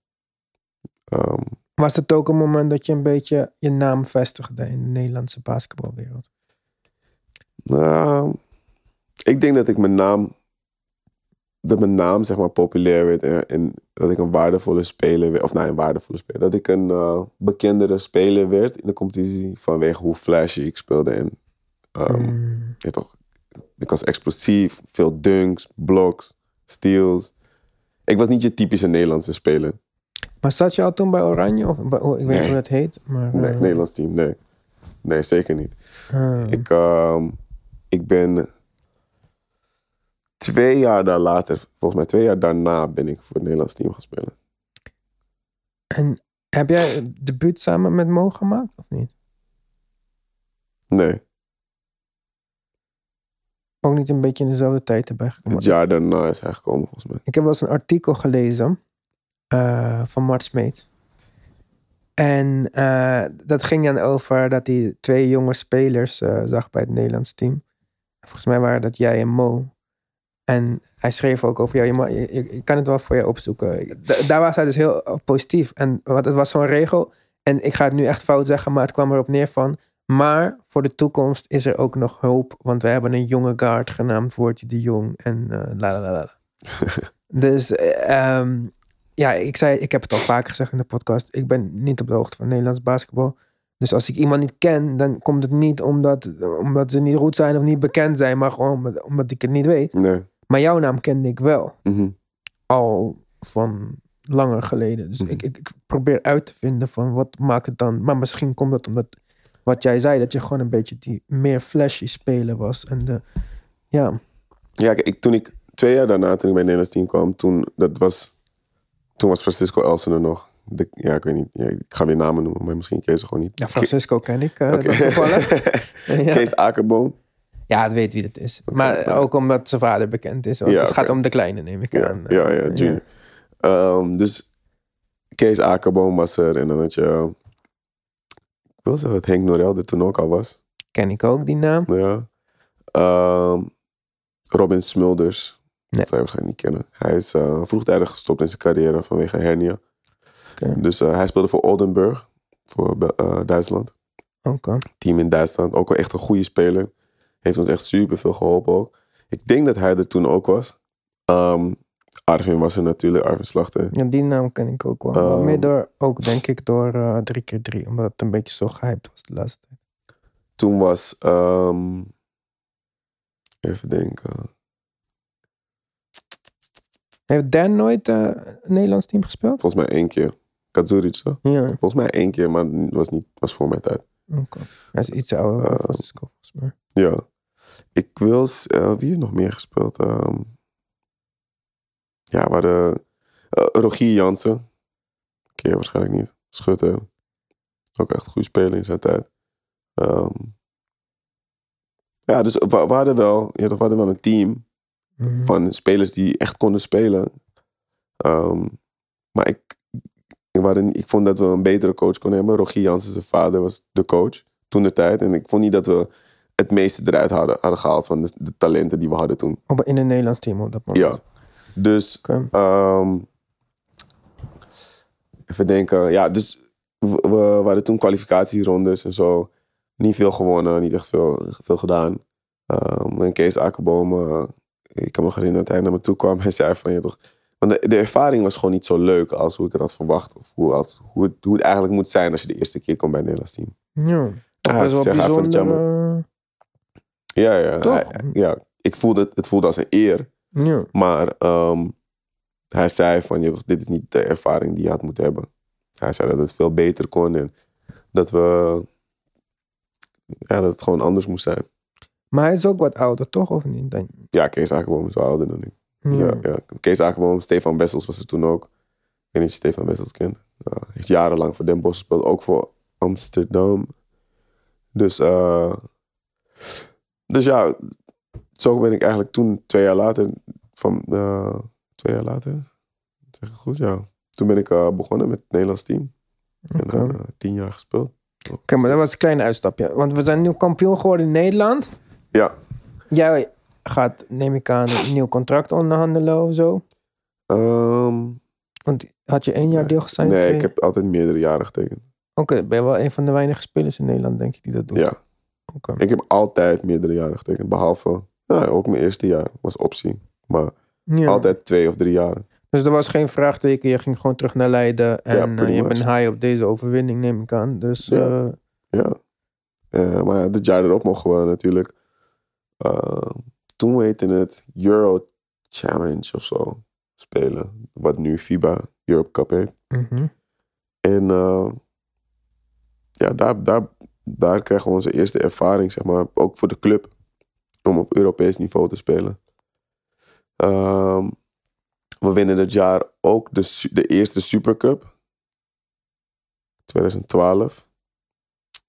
Ehm, was het ook een moment dat je een beetje je naam vestigde in de Nederlandse basketbalwereld? Nou, ik denk dat ik mijn naam, dat mijn naam zeg maar populair werd en, en dat ik een waardevolle speler werd, of nou een waardevolle speler, dat ik een eh, bekendere speler werd in de competitie vanwege hoe flashy ik speelde en ehm, Mm. ja, toch, ik was explosief, veel dunks, blocks, steals. Ik was niet je typische Nederlandse speler. Maar zat je al toen bij Oranje? Of oh, ik weet niet Nee. hoe dat heet. Maar, Nee, eh, Nederlands team, nee. Nee, zeker niet. ah. Ik, ehm, ik ben twee jaar daar later, volgens mij twee jaar daarna, ben ik voor het Nederlands team gaan spelen. En heb jij het debuut samen met Mo gemaakt of niet? Nee, Ook niet een beetje in dezelfde tijd erbij gekomen? het jaar daarna is hij gekomen volgens mij. Ik heb wel eens een artikel gelezen eh, van Mart Smeet. En eh, dat ging dan over dat hij twee jonge spelers eh, zag bij het Nederlands team. Volgens mij waren dat jij en Mo. En hij schreef ook over jou. Je, kan het wel voor je opzoeken. Da- daar was hij dus heel eh, positief. En wat, het was zo'n regel. En ik ga het nu echt fout zeggen, maar het kwam erop neer van. Maar voor de toekomst is er ook nog hoop. Want we hebben een jonge guard genaamd Woordje de Jong. En eh la la la la. Dus ehm, ja, ik zei, ik heb het al vaker gezegd in de podcast. Ik ben niet op de hoogte van Nederlands basketbal. Dus als ik iemand niet ken, dan komt het niet omdat, omdat ze niet goed zijn of niet bekend zijn, maar gewoon omdat, omdat ik het niet weet. Nee. Maar jouw naam kende ik wel, Mhm. al van langer geleden. Dus Mhm. ik, ik, ik probeer uit te vinden van wat maakt het dan. Maar misschien komt dat omdat wat jij zei, dat je gewoon een beetje die meer flashy speler was. En de, ja, Ja, ik, toen ik twee jaar daarna, toen ik bij het Nederlands team kwam, toen, dat was, toen was Francisco Elsen er nog. De, ja, ik weet niet, ja, ik ga weer namen noemen, maar misschien ken je ze gewoon niet. ja Francisco ken ik uh, ja. Kees Akerboom. Ja, het weet wie dat is. maar ook omdat zijn vader bekend is. Want Ja, het gaat om de kleine, neem ik Ja, aan. ja, ja, junior. Ehm, dus Kees Akerboom was er en dan had je, ik wil zeggen dat Henk Norel er toen ook al was. Ken ik ook die naam. Ja. Ehm, Robin Smulders. Nee. Dat zou je waarschijnlijk niet kennen. Hij is eh, vroegtijdig gestopt in zijn carrière vanwege hernia. Dus eh, hij speelde voor Oldenburg, voor eh, Duitsland. Team in Duitsland. Ook wel echt een goede speler. Heeft ons echt super veel geholpen ook. Ik denk dat hij er toen ook was. Ehm, Arvin was er natuurlijk, Arvin Slachter. Ja, die naam ken ik ook wel. maar Ehm. meer door, ook denk ik door eh 3x3, omdat het een beetje zo gehyped was de laatste tijd. Toen was, ehm, even denken. Heeft Dan nooit eh, een Nederlands team gespeeld? Volgens mij één keer. Kazuric, toch? Ja, Volgens mij één keer, maar was, niet, was voor mijn tijd. oké. Hij is iets ouder dan. Francisco volgens mij. Ja. Ik wil... eh, wie heeft nog meer gespeeld? Ehm, ja, we hadden... eh, Rogier Jansen. Je waarschijnlijk niet. Schutter. Ook echt een goede speler in zijn tijd. Ehm, ja, dus we, we hadden wel... Ja, we hadden wel een team Mhm. van spelers die echt konden spelen. Ehm, maar ik, ik, waren- ik vond dat we een betere coach konden hebben. Rogier Jansen, zijn vader, was de coach toen de tijd. En ik vond niet dat we het meeste eruit hadden, hadden gehaald van de, de talenten die we hadden toen. Op- In een Nederlands team op dat moment. Ja. Dus, ehm, even denken. Ja, dus we, we, we hadden toen kwalificatierondes en zo. Niet veel gewonnen, niet echt veel, veel gedaan. Ehm, en Kees Akkerboom, eh, ik kan me herinneren dat hij naar me toe kwam en zei van je toch. Want de, de ervaring was gewoon niet zo leuk als hoe ik het had verwacht. Of hoe, als, hoe, het, hoe het eigenlijk moet zijn als je de eerste keer komt bij het Nederlands team. Ja, Ja, best wel bijzonder. Ja, ja. Toch? hij- ja ik voelde het, het voelde als een eer. ja. Maar ehm, hij zei van, je, dit is niet de ervaring die je had moeten hebben. Hij zei dat het veel beter kon en dat we, ja, dat het gewoon anders moest zijn. Maar hij is ook wat ouder, toch? Of niet? Dan, Ja, Kees Akerboom is wel ouder dan ik. ja. Ja, ja. Kees Akerboom, Stefan Bessels was er toen ook. Ik weet niet of je Stefan Bessels kent. Ja, hij heeft jarenlang voor Den Bosch gespeeld, ook voor Amsterdam. Dus, eh, dus ja, zo ben ik eigenlijk toen, twee jaar later, van, eh, twee jaar later, zeg ik goed, ja. Toen ben ik eh, begonnen met het Nederlands team. En eh, tien jaar gespeeld. Oké, maar dat was een klein uitstapje. Want we zijn nu kampioen geworden in Nederland. Ja. Jij gaat, neem ik aan, een nieuw contract onderhandelen of zo. Ehm, Want had je één jaar deel zijn? nee, twee? ik heb altijd meerdere jaren getekend. Oké, ben je wel een van de weinige spelers in Nederland, denk ik, die dat doet. Ja. Ik heb altijd meerdere jaren getekend. Behalve, ja, ook mijn eerste jaar was optie. Maar Ja. altijd twee of drie jaren. Dus er was geen vraagteken, je ging gewoon terug naar Leiden. En eh, pretty je much. bent high op deze overwinning, neem ik aan. Dus Ja. eh, Ja. Eh, maar ja, dit jaar erop mogen we natuurlijk. eh, toen heette het Euro Challenge of zo spelen. Wat nu FIBA Europe Cup heet. mhm. En eh, ja, daar, daar, daar krijgen we onze eerste ervaring, zeg maar. Ook voor de club. Om op Europees niveau te spelen. Ehm, we winnen dit jaar ook de, de eerste Supercup. 2012.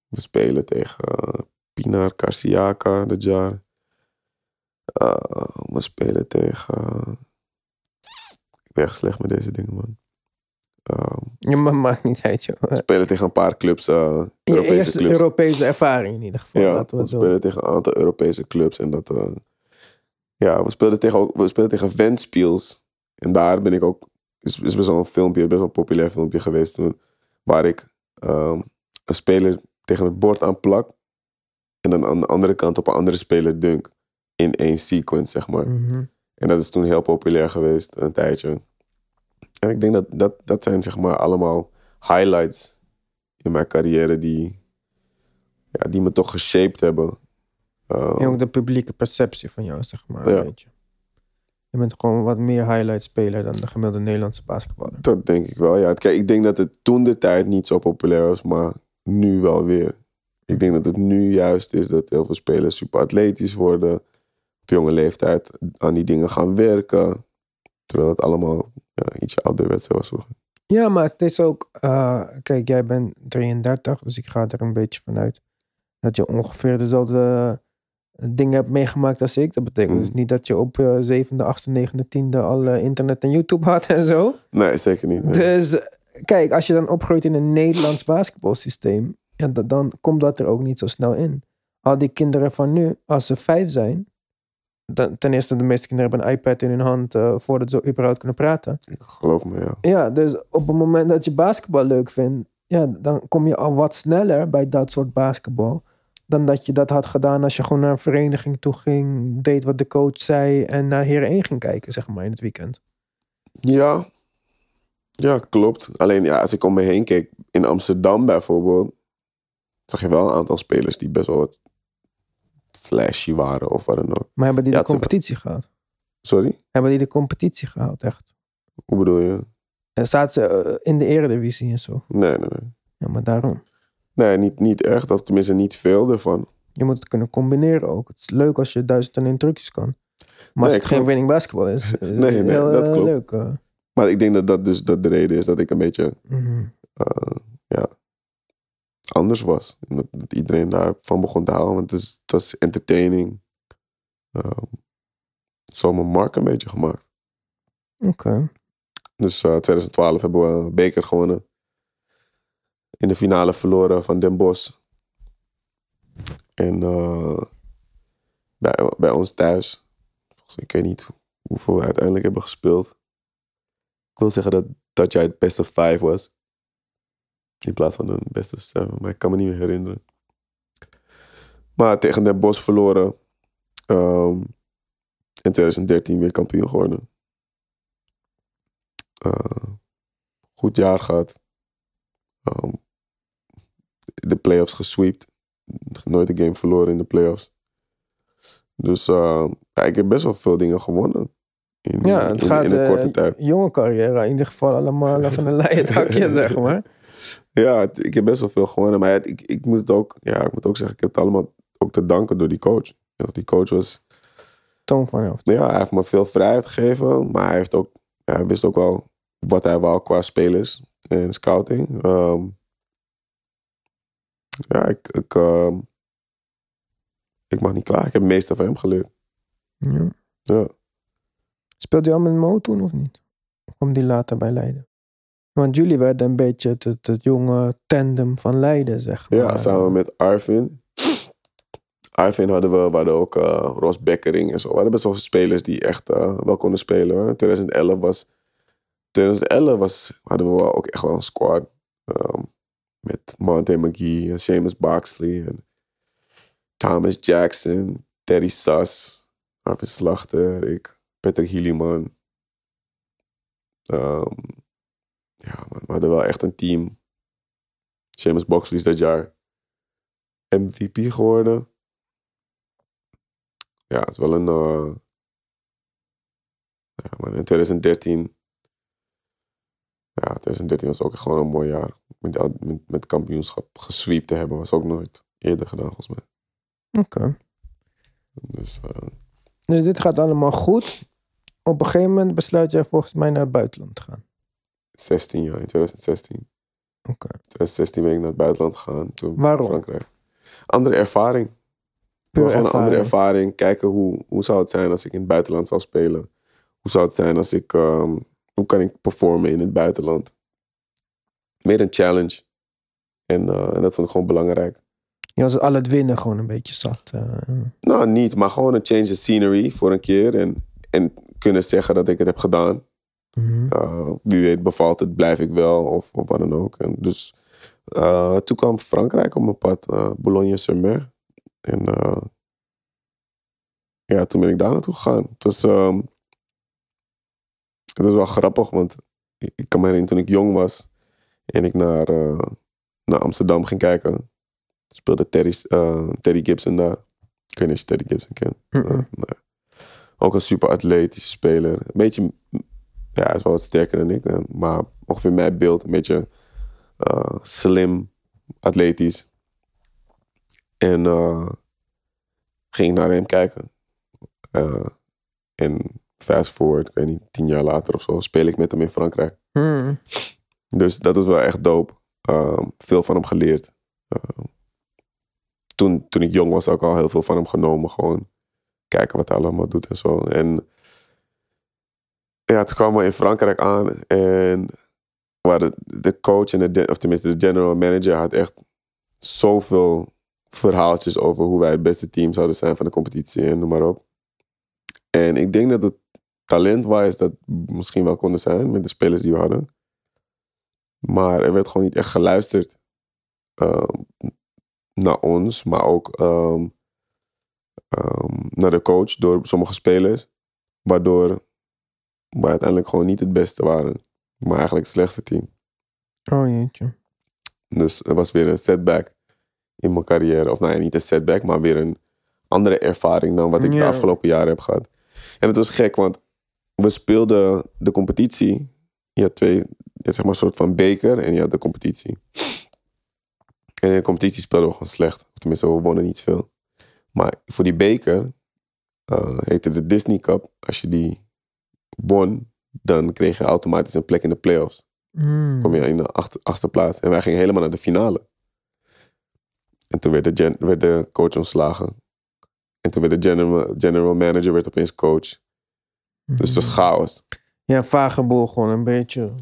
We spelen tegen eh, Pinar Karsiaka dit jaar. Eh, we spelen tegen... ik ben echt slecht met deze dingen, man. Ehm, ja, maar maakt niet uit, joh. we spelen tegen een paar clubs, eh, Europese clubs. Europese ervaring in ieder geval. ja, we spelen tegen een aantal Europese clubs. En dat, eh, ja, we speelden tegen, we speelden tegen Ventspiels. En daar ben ik ook, is, is best wel een filmpje, best wel een populair filmpje geweest toen. Waar ik ehm, een speler tegen het bord aan plak. En dan aan de andere kant op een andere speler dunk. In één sequence, zeg maar. Mhm. En dat is toen heel populair geweest, een tijdje. En ik denk dat dat, dat zijn zeg maar allemaal highlights in mijn carrière die, ja, die me toch geshaped hebben. Uh, En ook de publieke perceptie van jou, zeg maar. Ja. Weet je. je bent gewoon wat meer highlight speler dan de gemiddelde Nederlandse basketballer. Dat denk ik wel, ja. Kijk, ik denk dat het toen de tijd niet zo populair was, maar nu wel weer. Ik denk dat het nu juist is dat heel veel spelers super atletisch worden. Op jonge leeftijd aan die dingen gaan werken. Terwijl het allemaal ja, ietsje ouderwets was vroeger. Ja, maar het is ook... eh, kijk, jij bent 33, dus ik ga er een beetje vanuit dat je ongeveer dezelfde eh, dingen hebt meegemaakt als ik. Dat betekent Mm. dus niet dat je op je zevende, achtste, negende, tiende al eh, internet en YouTube had en zo. Nee, zeker niet. nee. Dus eh, kijk, als je dan opgroeit in een Nederlands basketbalsysteem, ja, da- dan komt dat er ook niet zo snel in. Al die kinderen van nu, als ze vijf zijn, dan, ten eerste de meeste kinderen hebben een iPad in hun hand eh, voordat ze überhaupt kunnen praten. Geloof me, ja. Ja, dus op het moment dat je basketbal leuk vindt, ja, dan kom je al wat sneller bij dat soort basketbal. Dan dat je dat had gedaan als je gewoon naar een vereniging toe ging, deed wat de coach zei en naar Heren 1 ging kijken, zeg maar, in het weekend. Ja. Ja, klopt. Alleen ja, als ik om me heen keek, in Amsterdam bijvoorbeeld, zag je wel een aantal spelers die best wel wat flashy waren of wat dan ook. Maar hebben die Ja, de het competitie gehad? Sorry? Hebben die de competitie gehaald, echt? Hoe bedoel je? En staat ze eh, in de eredivisie en zo. Nee, nee, nee. Ja, maar daarom. Nee, niet, niet echt. Of tenminste niet veel ervan. Je moet het kunnen combineren ook. Het is leuk als je duizend en één trucjes kan. Maar als Nee, het geen klopt. winning basketball is, is het Nee, nee, heel, dat eh, klopt. leuk. eh. Maar ik denk dat dat dus dat de reden is dat ik een beetje Mhm. Anders was. En Dat, dat iedereen daarvan begon te houden. Want het, is, het was entertaining. Ehm zo mijn mark een beetje gemaakt. Oké. Dus eh 2012 hebben we beker gewonnen. In de finale verloren van Den Bosch. En eh, bij, bij ons thuis. Ik weet niet hoeveel we uiteindelijk hebben gespeeld. Ik wil zeggen dat dat jaar het best of five was. In plaats van een best of seven. Maar ik kan me niet meer herinneren. Maar tegen Den Bosch verloren. Ehm, in 2013 weer kampioen geworden. Eh, goed jaar gehad. Ehm, de playoffs gesweept. Nooit een game verloren in de playoffs. Dus ja, ik heb best wel veel dingen gewonnen. In, Ja, het in, gaat in een eh, korte tijd. jonge carrière in ieder geval allemaal van een leien dakje, zeg maar. Ja, ik heb best wel veel gewonnen. Maar ja, ik, ik, moet het ook, ja, ik moet ook zeggen, ik heb het allemaal ook te danken door die coach. Die coach was, Toon van Helft. ja, hij heeft me veel vrijheid gegeven. Maar hij, heeft ook, hij wist ook wel wat hij wou qua spelers en scouting. Ehm, ja, ik, ik, ehm, ik mag niet klaar. Ik heb het meeste van hem geleerd. Ja. Ja. Speelde hij al met Mo toen of niet? Of kwam die later bij Leiden? Want jullie werden een beetje het, het, het jonge tandem van Leiden, zeg maar. Ja, samen met Arvin. Arvin hadden we, we hadden ook Ros Bekkering en zo. We hadden best wel veel spelers die echt eh, wel konden spelen. Hoor. 2011 was, 2011 was, hadden we wel ook echt wel een squad. ehm, met Monte McGee en Seamus Boxley en Thomas Jackson, Terry Sass, Arvin Slachter, ik, Patrick Hiliman. Ehm, ja, man, we hadden wel echt een team. Seamus Boxley is dat jaar MVP geworden. Ja, het is wel een. eh, ja, maar in 2013. Ja, 2013 was ook gewoon een mooi jaar. Met, met, met kampioenschap gesweept te hebben was ook nooit eerder gedaan, volgens mij. Oké. Dus eh, Dus dit gaat allemaal goed. Op een gegeven moment besluit jij volgens mij naar het buitenland te gaan. 16 jaar, in 2016. Oké. 2016 ben ik naar het buitenland gegaan. Toen Waarom? Frankrijk. Andere ervaring. Puur Gewoon een andere ervaring. Kijken hoe, hoe zou het zijn als ik in het buitenland zou spelen. Hoe zou het zijn als ik... ehm, hoe kan ik performen in het buitenland? Meer een challenge. En, eh, en dat vond ik gewoon belangrijk. Je was al het winnen gewoon een beetje zat. eh. Nou, niet, maar gewoon een change of scenery voor een keer. En, en kunnen zeggen dat ik het heb gedaan. Mhm. Uh, wie weet bevalt het, blijf ik wel of, of wat dan ook. En dus uh, toen kwam Frankrijk op mijn pad, uh, Boulogne-sur-Mer. En uh, ja, toen ben ik daar naartoe gegaan. Het was, um, het was wel grappig, want ik, ik kan me herinneren toen ik jong was en ik naar, naar Amsterdam ging kijken. Speelde Terry, eh, Terry Gibson daar. Ik weet niet of je Terry Gibson kent. Nee. Ook een super atletische speler. Een beetje, ja, hij is wel wat sterker dan ik. eh, Maar ongeveer mijn beeld, een beetje eh, slim, atletisch. En eh, ging naar hem kijken. En fast forward, ik weet niet, tien jaar later of zo, speel ik met hem in Frankrijk. Hmm. Dus dat was wel echt dope. Ehm, veel van hem geleerd. Ehm, toen, toen ik jong was, ook al heel veel van hem genomen. Gewoon kijken wat hij allemaal doet en zo. En ja, toen kwamen we in Frankrijk aan. En waar de, de coach, en de, of tenminste de general manager, had echt zoveel verhaaltjes over hoe wij het beste team zouden zijn van de competitie en noem maar op. En ik denk dat het talent-wise dat misschien wel konden zijn met de spelers die we hadden. Maar er werd gewoon niet echt geluisterd ehm, naar ons, maar ook ehm, ehm, naar de coach door sommige spelers. Waardoor we uiteindelijk gewoon niet het beste waren, maar eigenlijk het slechtste team. Oh jeetje. Dus er was weer een setback in mijn carrière. Of nou ja, niet een setback, maar weer een andere ervaring dan wat ik de afgelopen jaren heb gehad. En het was gek, want we speelden de competitie. Je had twee, zeg maar een soort van beker en je had de competitie. En in de competitie speelden we gewoon slecht. Tenminste, we wonnen niet veel. Maar voor die beker eh, heette de Disney Cup. Als je die won, dan kreeg je automatisch een plek in de playoffs Hmm. kom je in de acht- achtste plaats. En wij gingen helemaal naar de finale. En toen werd de, gen- werd de coach ontslagen. En toen werd de general, general manager werd opeens coach. Dus het was chaos. Ja, vage boel gewoon een beetje.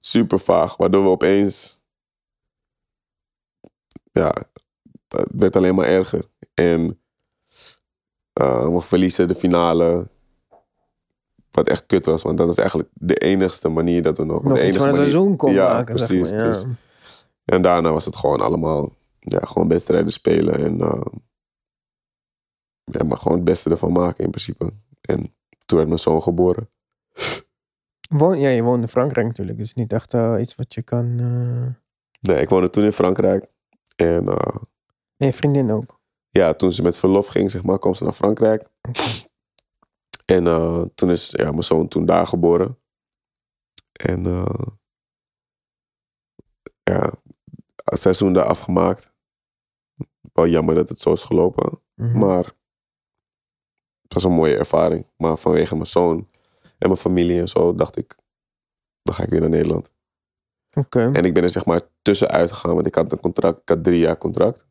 Super vaag. Waardoor we opeens... Ja, het werd alleen maar erger. En eh, we verliezen de finale. Wat echt kut was. Want dat was eigenlijk de enigste manier dat we nog... Nog de enige manier- seizoen kon Ja, maken, precies, zeg maar. Ja. dus- En daarna was het gewoon allemaal, ja, gewoon wedstrijden spelen en eh, ja, maar gewoon het beste ervan maken in principe. En toen werd mijn zoon geboren. Woon, ja, je woont in Frankrijk natuurlijk. Dus niet echt eh, iets wat je kan... eh Nee, ik woonde toen in Frankrijk. En En je vriendin ook. ja, toen ze met verlof ging, zeg maar, kwam ze naar Frankrijk. En eh, toen is ja, mijn zoon toen daar geboren. En eh, ja, het seizoen daar afgemaakt. Wel jammer dat het zo is gelopen. Mhm. Maar het was een mooie ervaring. Maar vanwege mijn zoon en mijn familie en zo dacht ik, dan ga ik weer naar Nederland. Oké. En ik ben er zeg maar tussenuit gegaan, want ik had een contract, ik had drie jaar contract.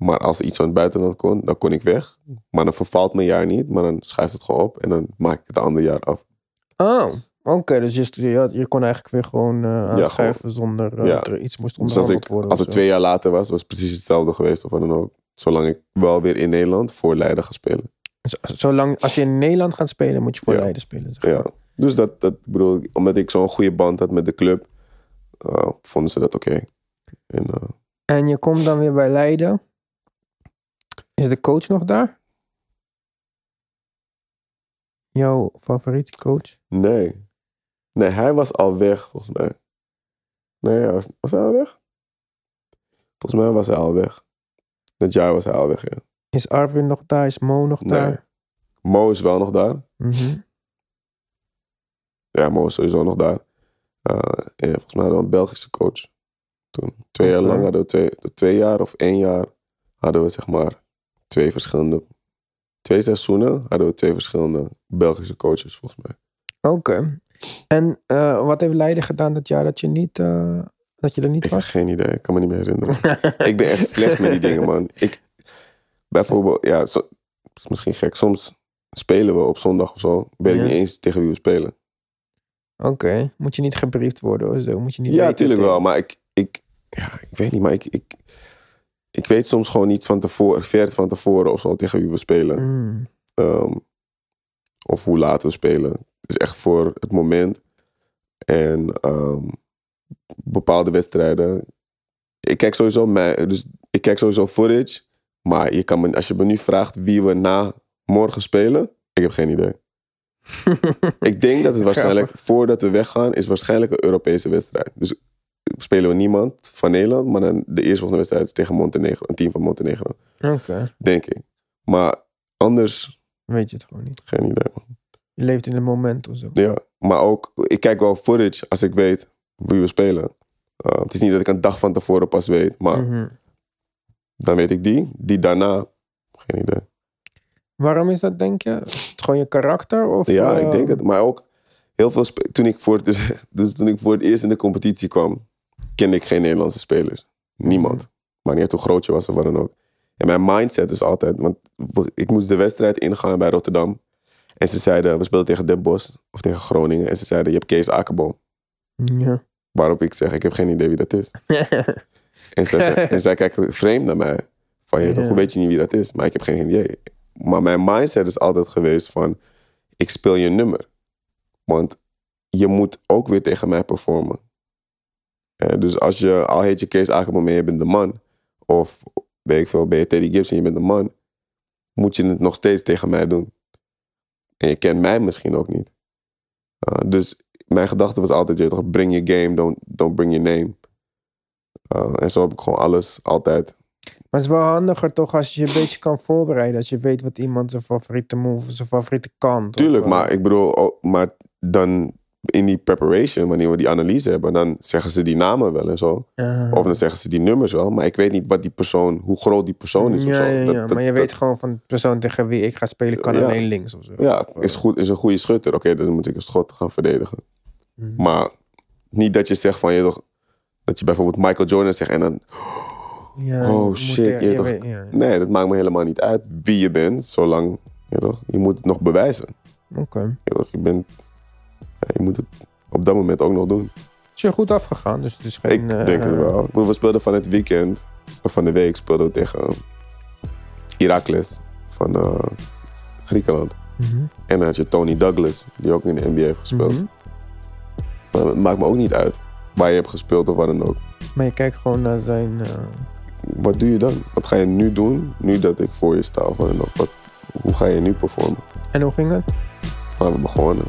Maar als er iets van het buitenland kon, dan kon ik weg. Maar dan vervalt mijn jaar niet, maar dan schuift het gewoon op en dan maak ik het andere jaar af. Oh, oké. dus je, kon eigenlijk weer gewoon aanschuiven zonder eh, Ja. dat er iets moest Dus als, onderhandeld ik, worden. als het twee jaar later was, was het precies hetzelfde geweest of wat dan ook. Zolang ik wel weer in Nederland voor Leiden ga spelen. Z- Zolang, als je in Nederland gaat spelen, moet je voor Ja. Leiden spelen. Zeg maar. Ja. Dus dat, dat ik bedoel, omdat ik zo'n goede band had met de club, eh, vonden ze dat oké. En En je komt dan weer bij Leiden. Is de coach nog daar? Jouw favoriete coach? nee. Nee, hij was al weg, volgens mij. Nee, hij was, was hij al weg? Volgens mij was hij al weg. Dat jaar was hij al weg, ja. Is Arvin nog daar? Is Mo nog Nee. daar? Mo is wel nog daar. Mhm. Ja, Mo is sowieso nog daar. Eh, en volgens mij hadden we een Belgische coach. Toen, twee jaar lang hadden we twee, twee jaar of één jaar hadden we zeg maar twee verschillende, twee seizoenen hadden we twee verschillende Belgische coaches volgens mij. Oké. En eh, wat heeft Leiden gedaan dat jaar dat je, niet, eh, dat je er niet Ik heb was? geen idee, ik kan me niet meer herinneren. ik ben echt slecht met die dingen, man. Ik, bijvoorbeeld, ja, zo, het is misschien gek. Soms spelen we op zondag of zo. Ja. ik niet eens tegen wie we spelen. Oké. Moet je niet gebriefd worden of zo? Moet je niet Ja, natuurlijk wel. Maar ik, ik, ja, ik weet niet, maar ik, ik, ik weet soms gewoon niet van tevoren, ver van tevoren of zo tegen wie we spelen. Mm. Ehm, of hoe laat we spelen. Het is echt voor het moment. En ehm, bepaalde wedstrijden. Ik kijk sowieso mij, dus ik kijk sowieso footage. Maar je kan me, als je me nu vraagt wie we na morgen spelen, ik heb geen idee. Ik denk dat het waarschijnlijk, voordat we weggaan, is waarschijnlijk een Europese wedstrijd. Dus spelen we niemand van Nederland. Maar dan de eerste wedstrijd is tegen Montenegro. Een team van Montenegro. Oké, Denk ik. Maar anders, weet je het gewoon niet. geen idee. man. Je leeft in het moment of zo. Ja, maar ook, ik kijk wel footage als ik weet wie we spelen. Uh, het is niet dat ik een dag van tevoren pas weet, maar Mhm. dan weet ik die. Die daarna, geen idee. Waarom is dat, denk je? Is het gewoon je karakter? Of, Ja, eh, ik denk het. Maar ook heel veel toen ik voor het, dus toen ik voor het eerst in de competitie kwam, kende ik geen Nederlandse spelers. Niemand. Maar niet uit hoe groot je was of wat dan ook. En mijn mindset is altijd, want ik moest de wedstrijd ingaan bij Rotterdam. En ze zeiden, we speelden tegen Den Bosch of tegen Groningen. En ze zeiden, je hebt Kees Akerboom. Ja. Waarop ik zeg, ik heb geen idee wie dat is. En zij, en zij kijken vreemd naar mij. Van, je, Ja. hoe weet je niet wie dat is? Maar ik heb geen idee. Maar mijn mindset is altijd geweest van... Ik speel je nummer. Want je moet ook weer tegen mij performen. Eh, dus als je, al heet je Kees Akerboom en je bent de man... Of weet ik veel, ben je Teddy Gibbs en je bent de man... Moet je het nog steeds tegen mij doen. En je kent mij misschien ook niet. Uh, dus mijn gedachte was altijd, je toch, bring your game, don't, don't bring your name. Uh, en zo heb ik gewoon alles altijd. Maar het is wel handiger toch als je je een beetje kan voorbereiden. Als je weet wat iemand zijn favoriete move, zijn favoriete kant. of, Tuurlijk, eh, maar ik bedoel, ook- maar dan in die preparation, wanneer we die analyse hebben, dan zeggen ze die namen wel en zo. Of dan zeggen ze die nummers wel, maar ik weet niet wat die persoon, hoe groot die persoon is of zo. ja, Dat- ja. dat- maar je dat- weet gewoon van de persoon tegen wie ik ga spelen, kan alleen links of zo. Ja, is, goed, is een goede schutter. Oké, dan moet ik een schot gaan verdedigen. Mhm. Maar niet dat je zegt van, je toch, dat je bijvoorbeeld Michael Jordan zegt en dan, Ja, Oh, shit, je toch- weet- nee, dat maakt me helemaal niet uit wie je bent, zolang, je, toch, je moet het nog bewijzen. Oké. Je, bent, je moet het op dat moment ook nog doen. Het is je goed afgegaan, dus het is geen... ik eh, denk het wel. Ik bedoel, We speelden van het weekend, of van de week, speelden we tegen Heracles van eh, Griekenland. mhm, En dan had je Tony Douglas, die ook in de NBA heeft gespeeld. mhm. Maar het maakt me ook niet uit waar je hebt gespeeld of wat dan ook. Maar je kijkt gewoon naar zijn... eh, Wat doe je dan? Wat ga je nu doen, nu dat ik voor je sta of wat dan ook? Wat, hoe ga je nu performen? En hoe ging het? Maar we begonnen.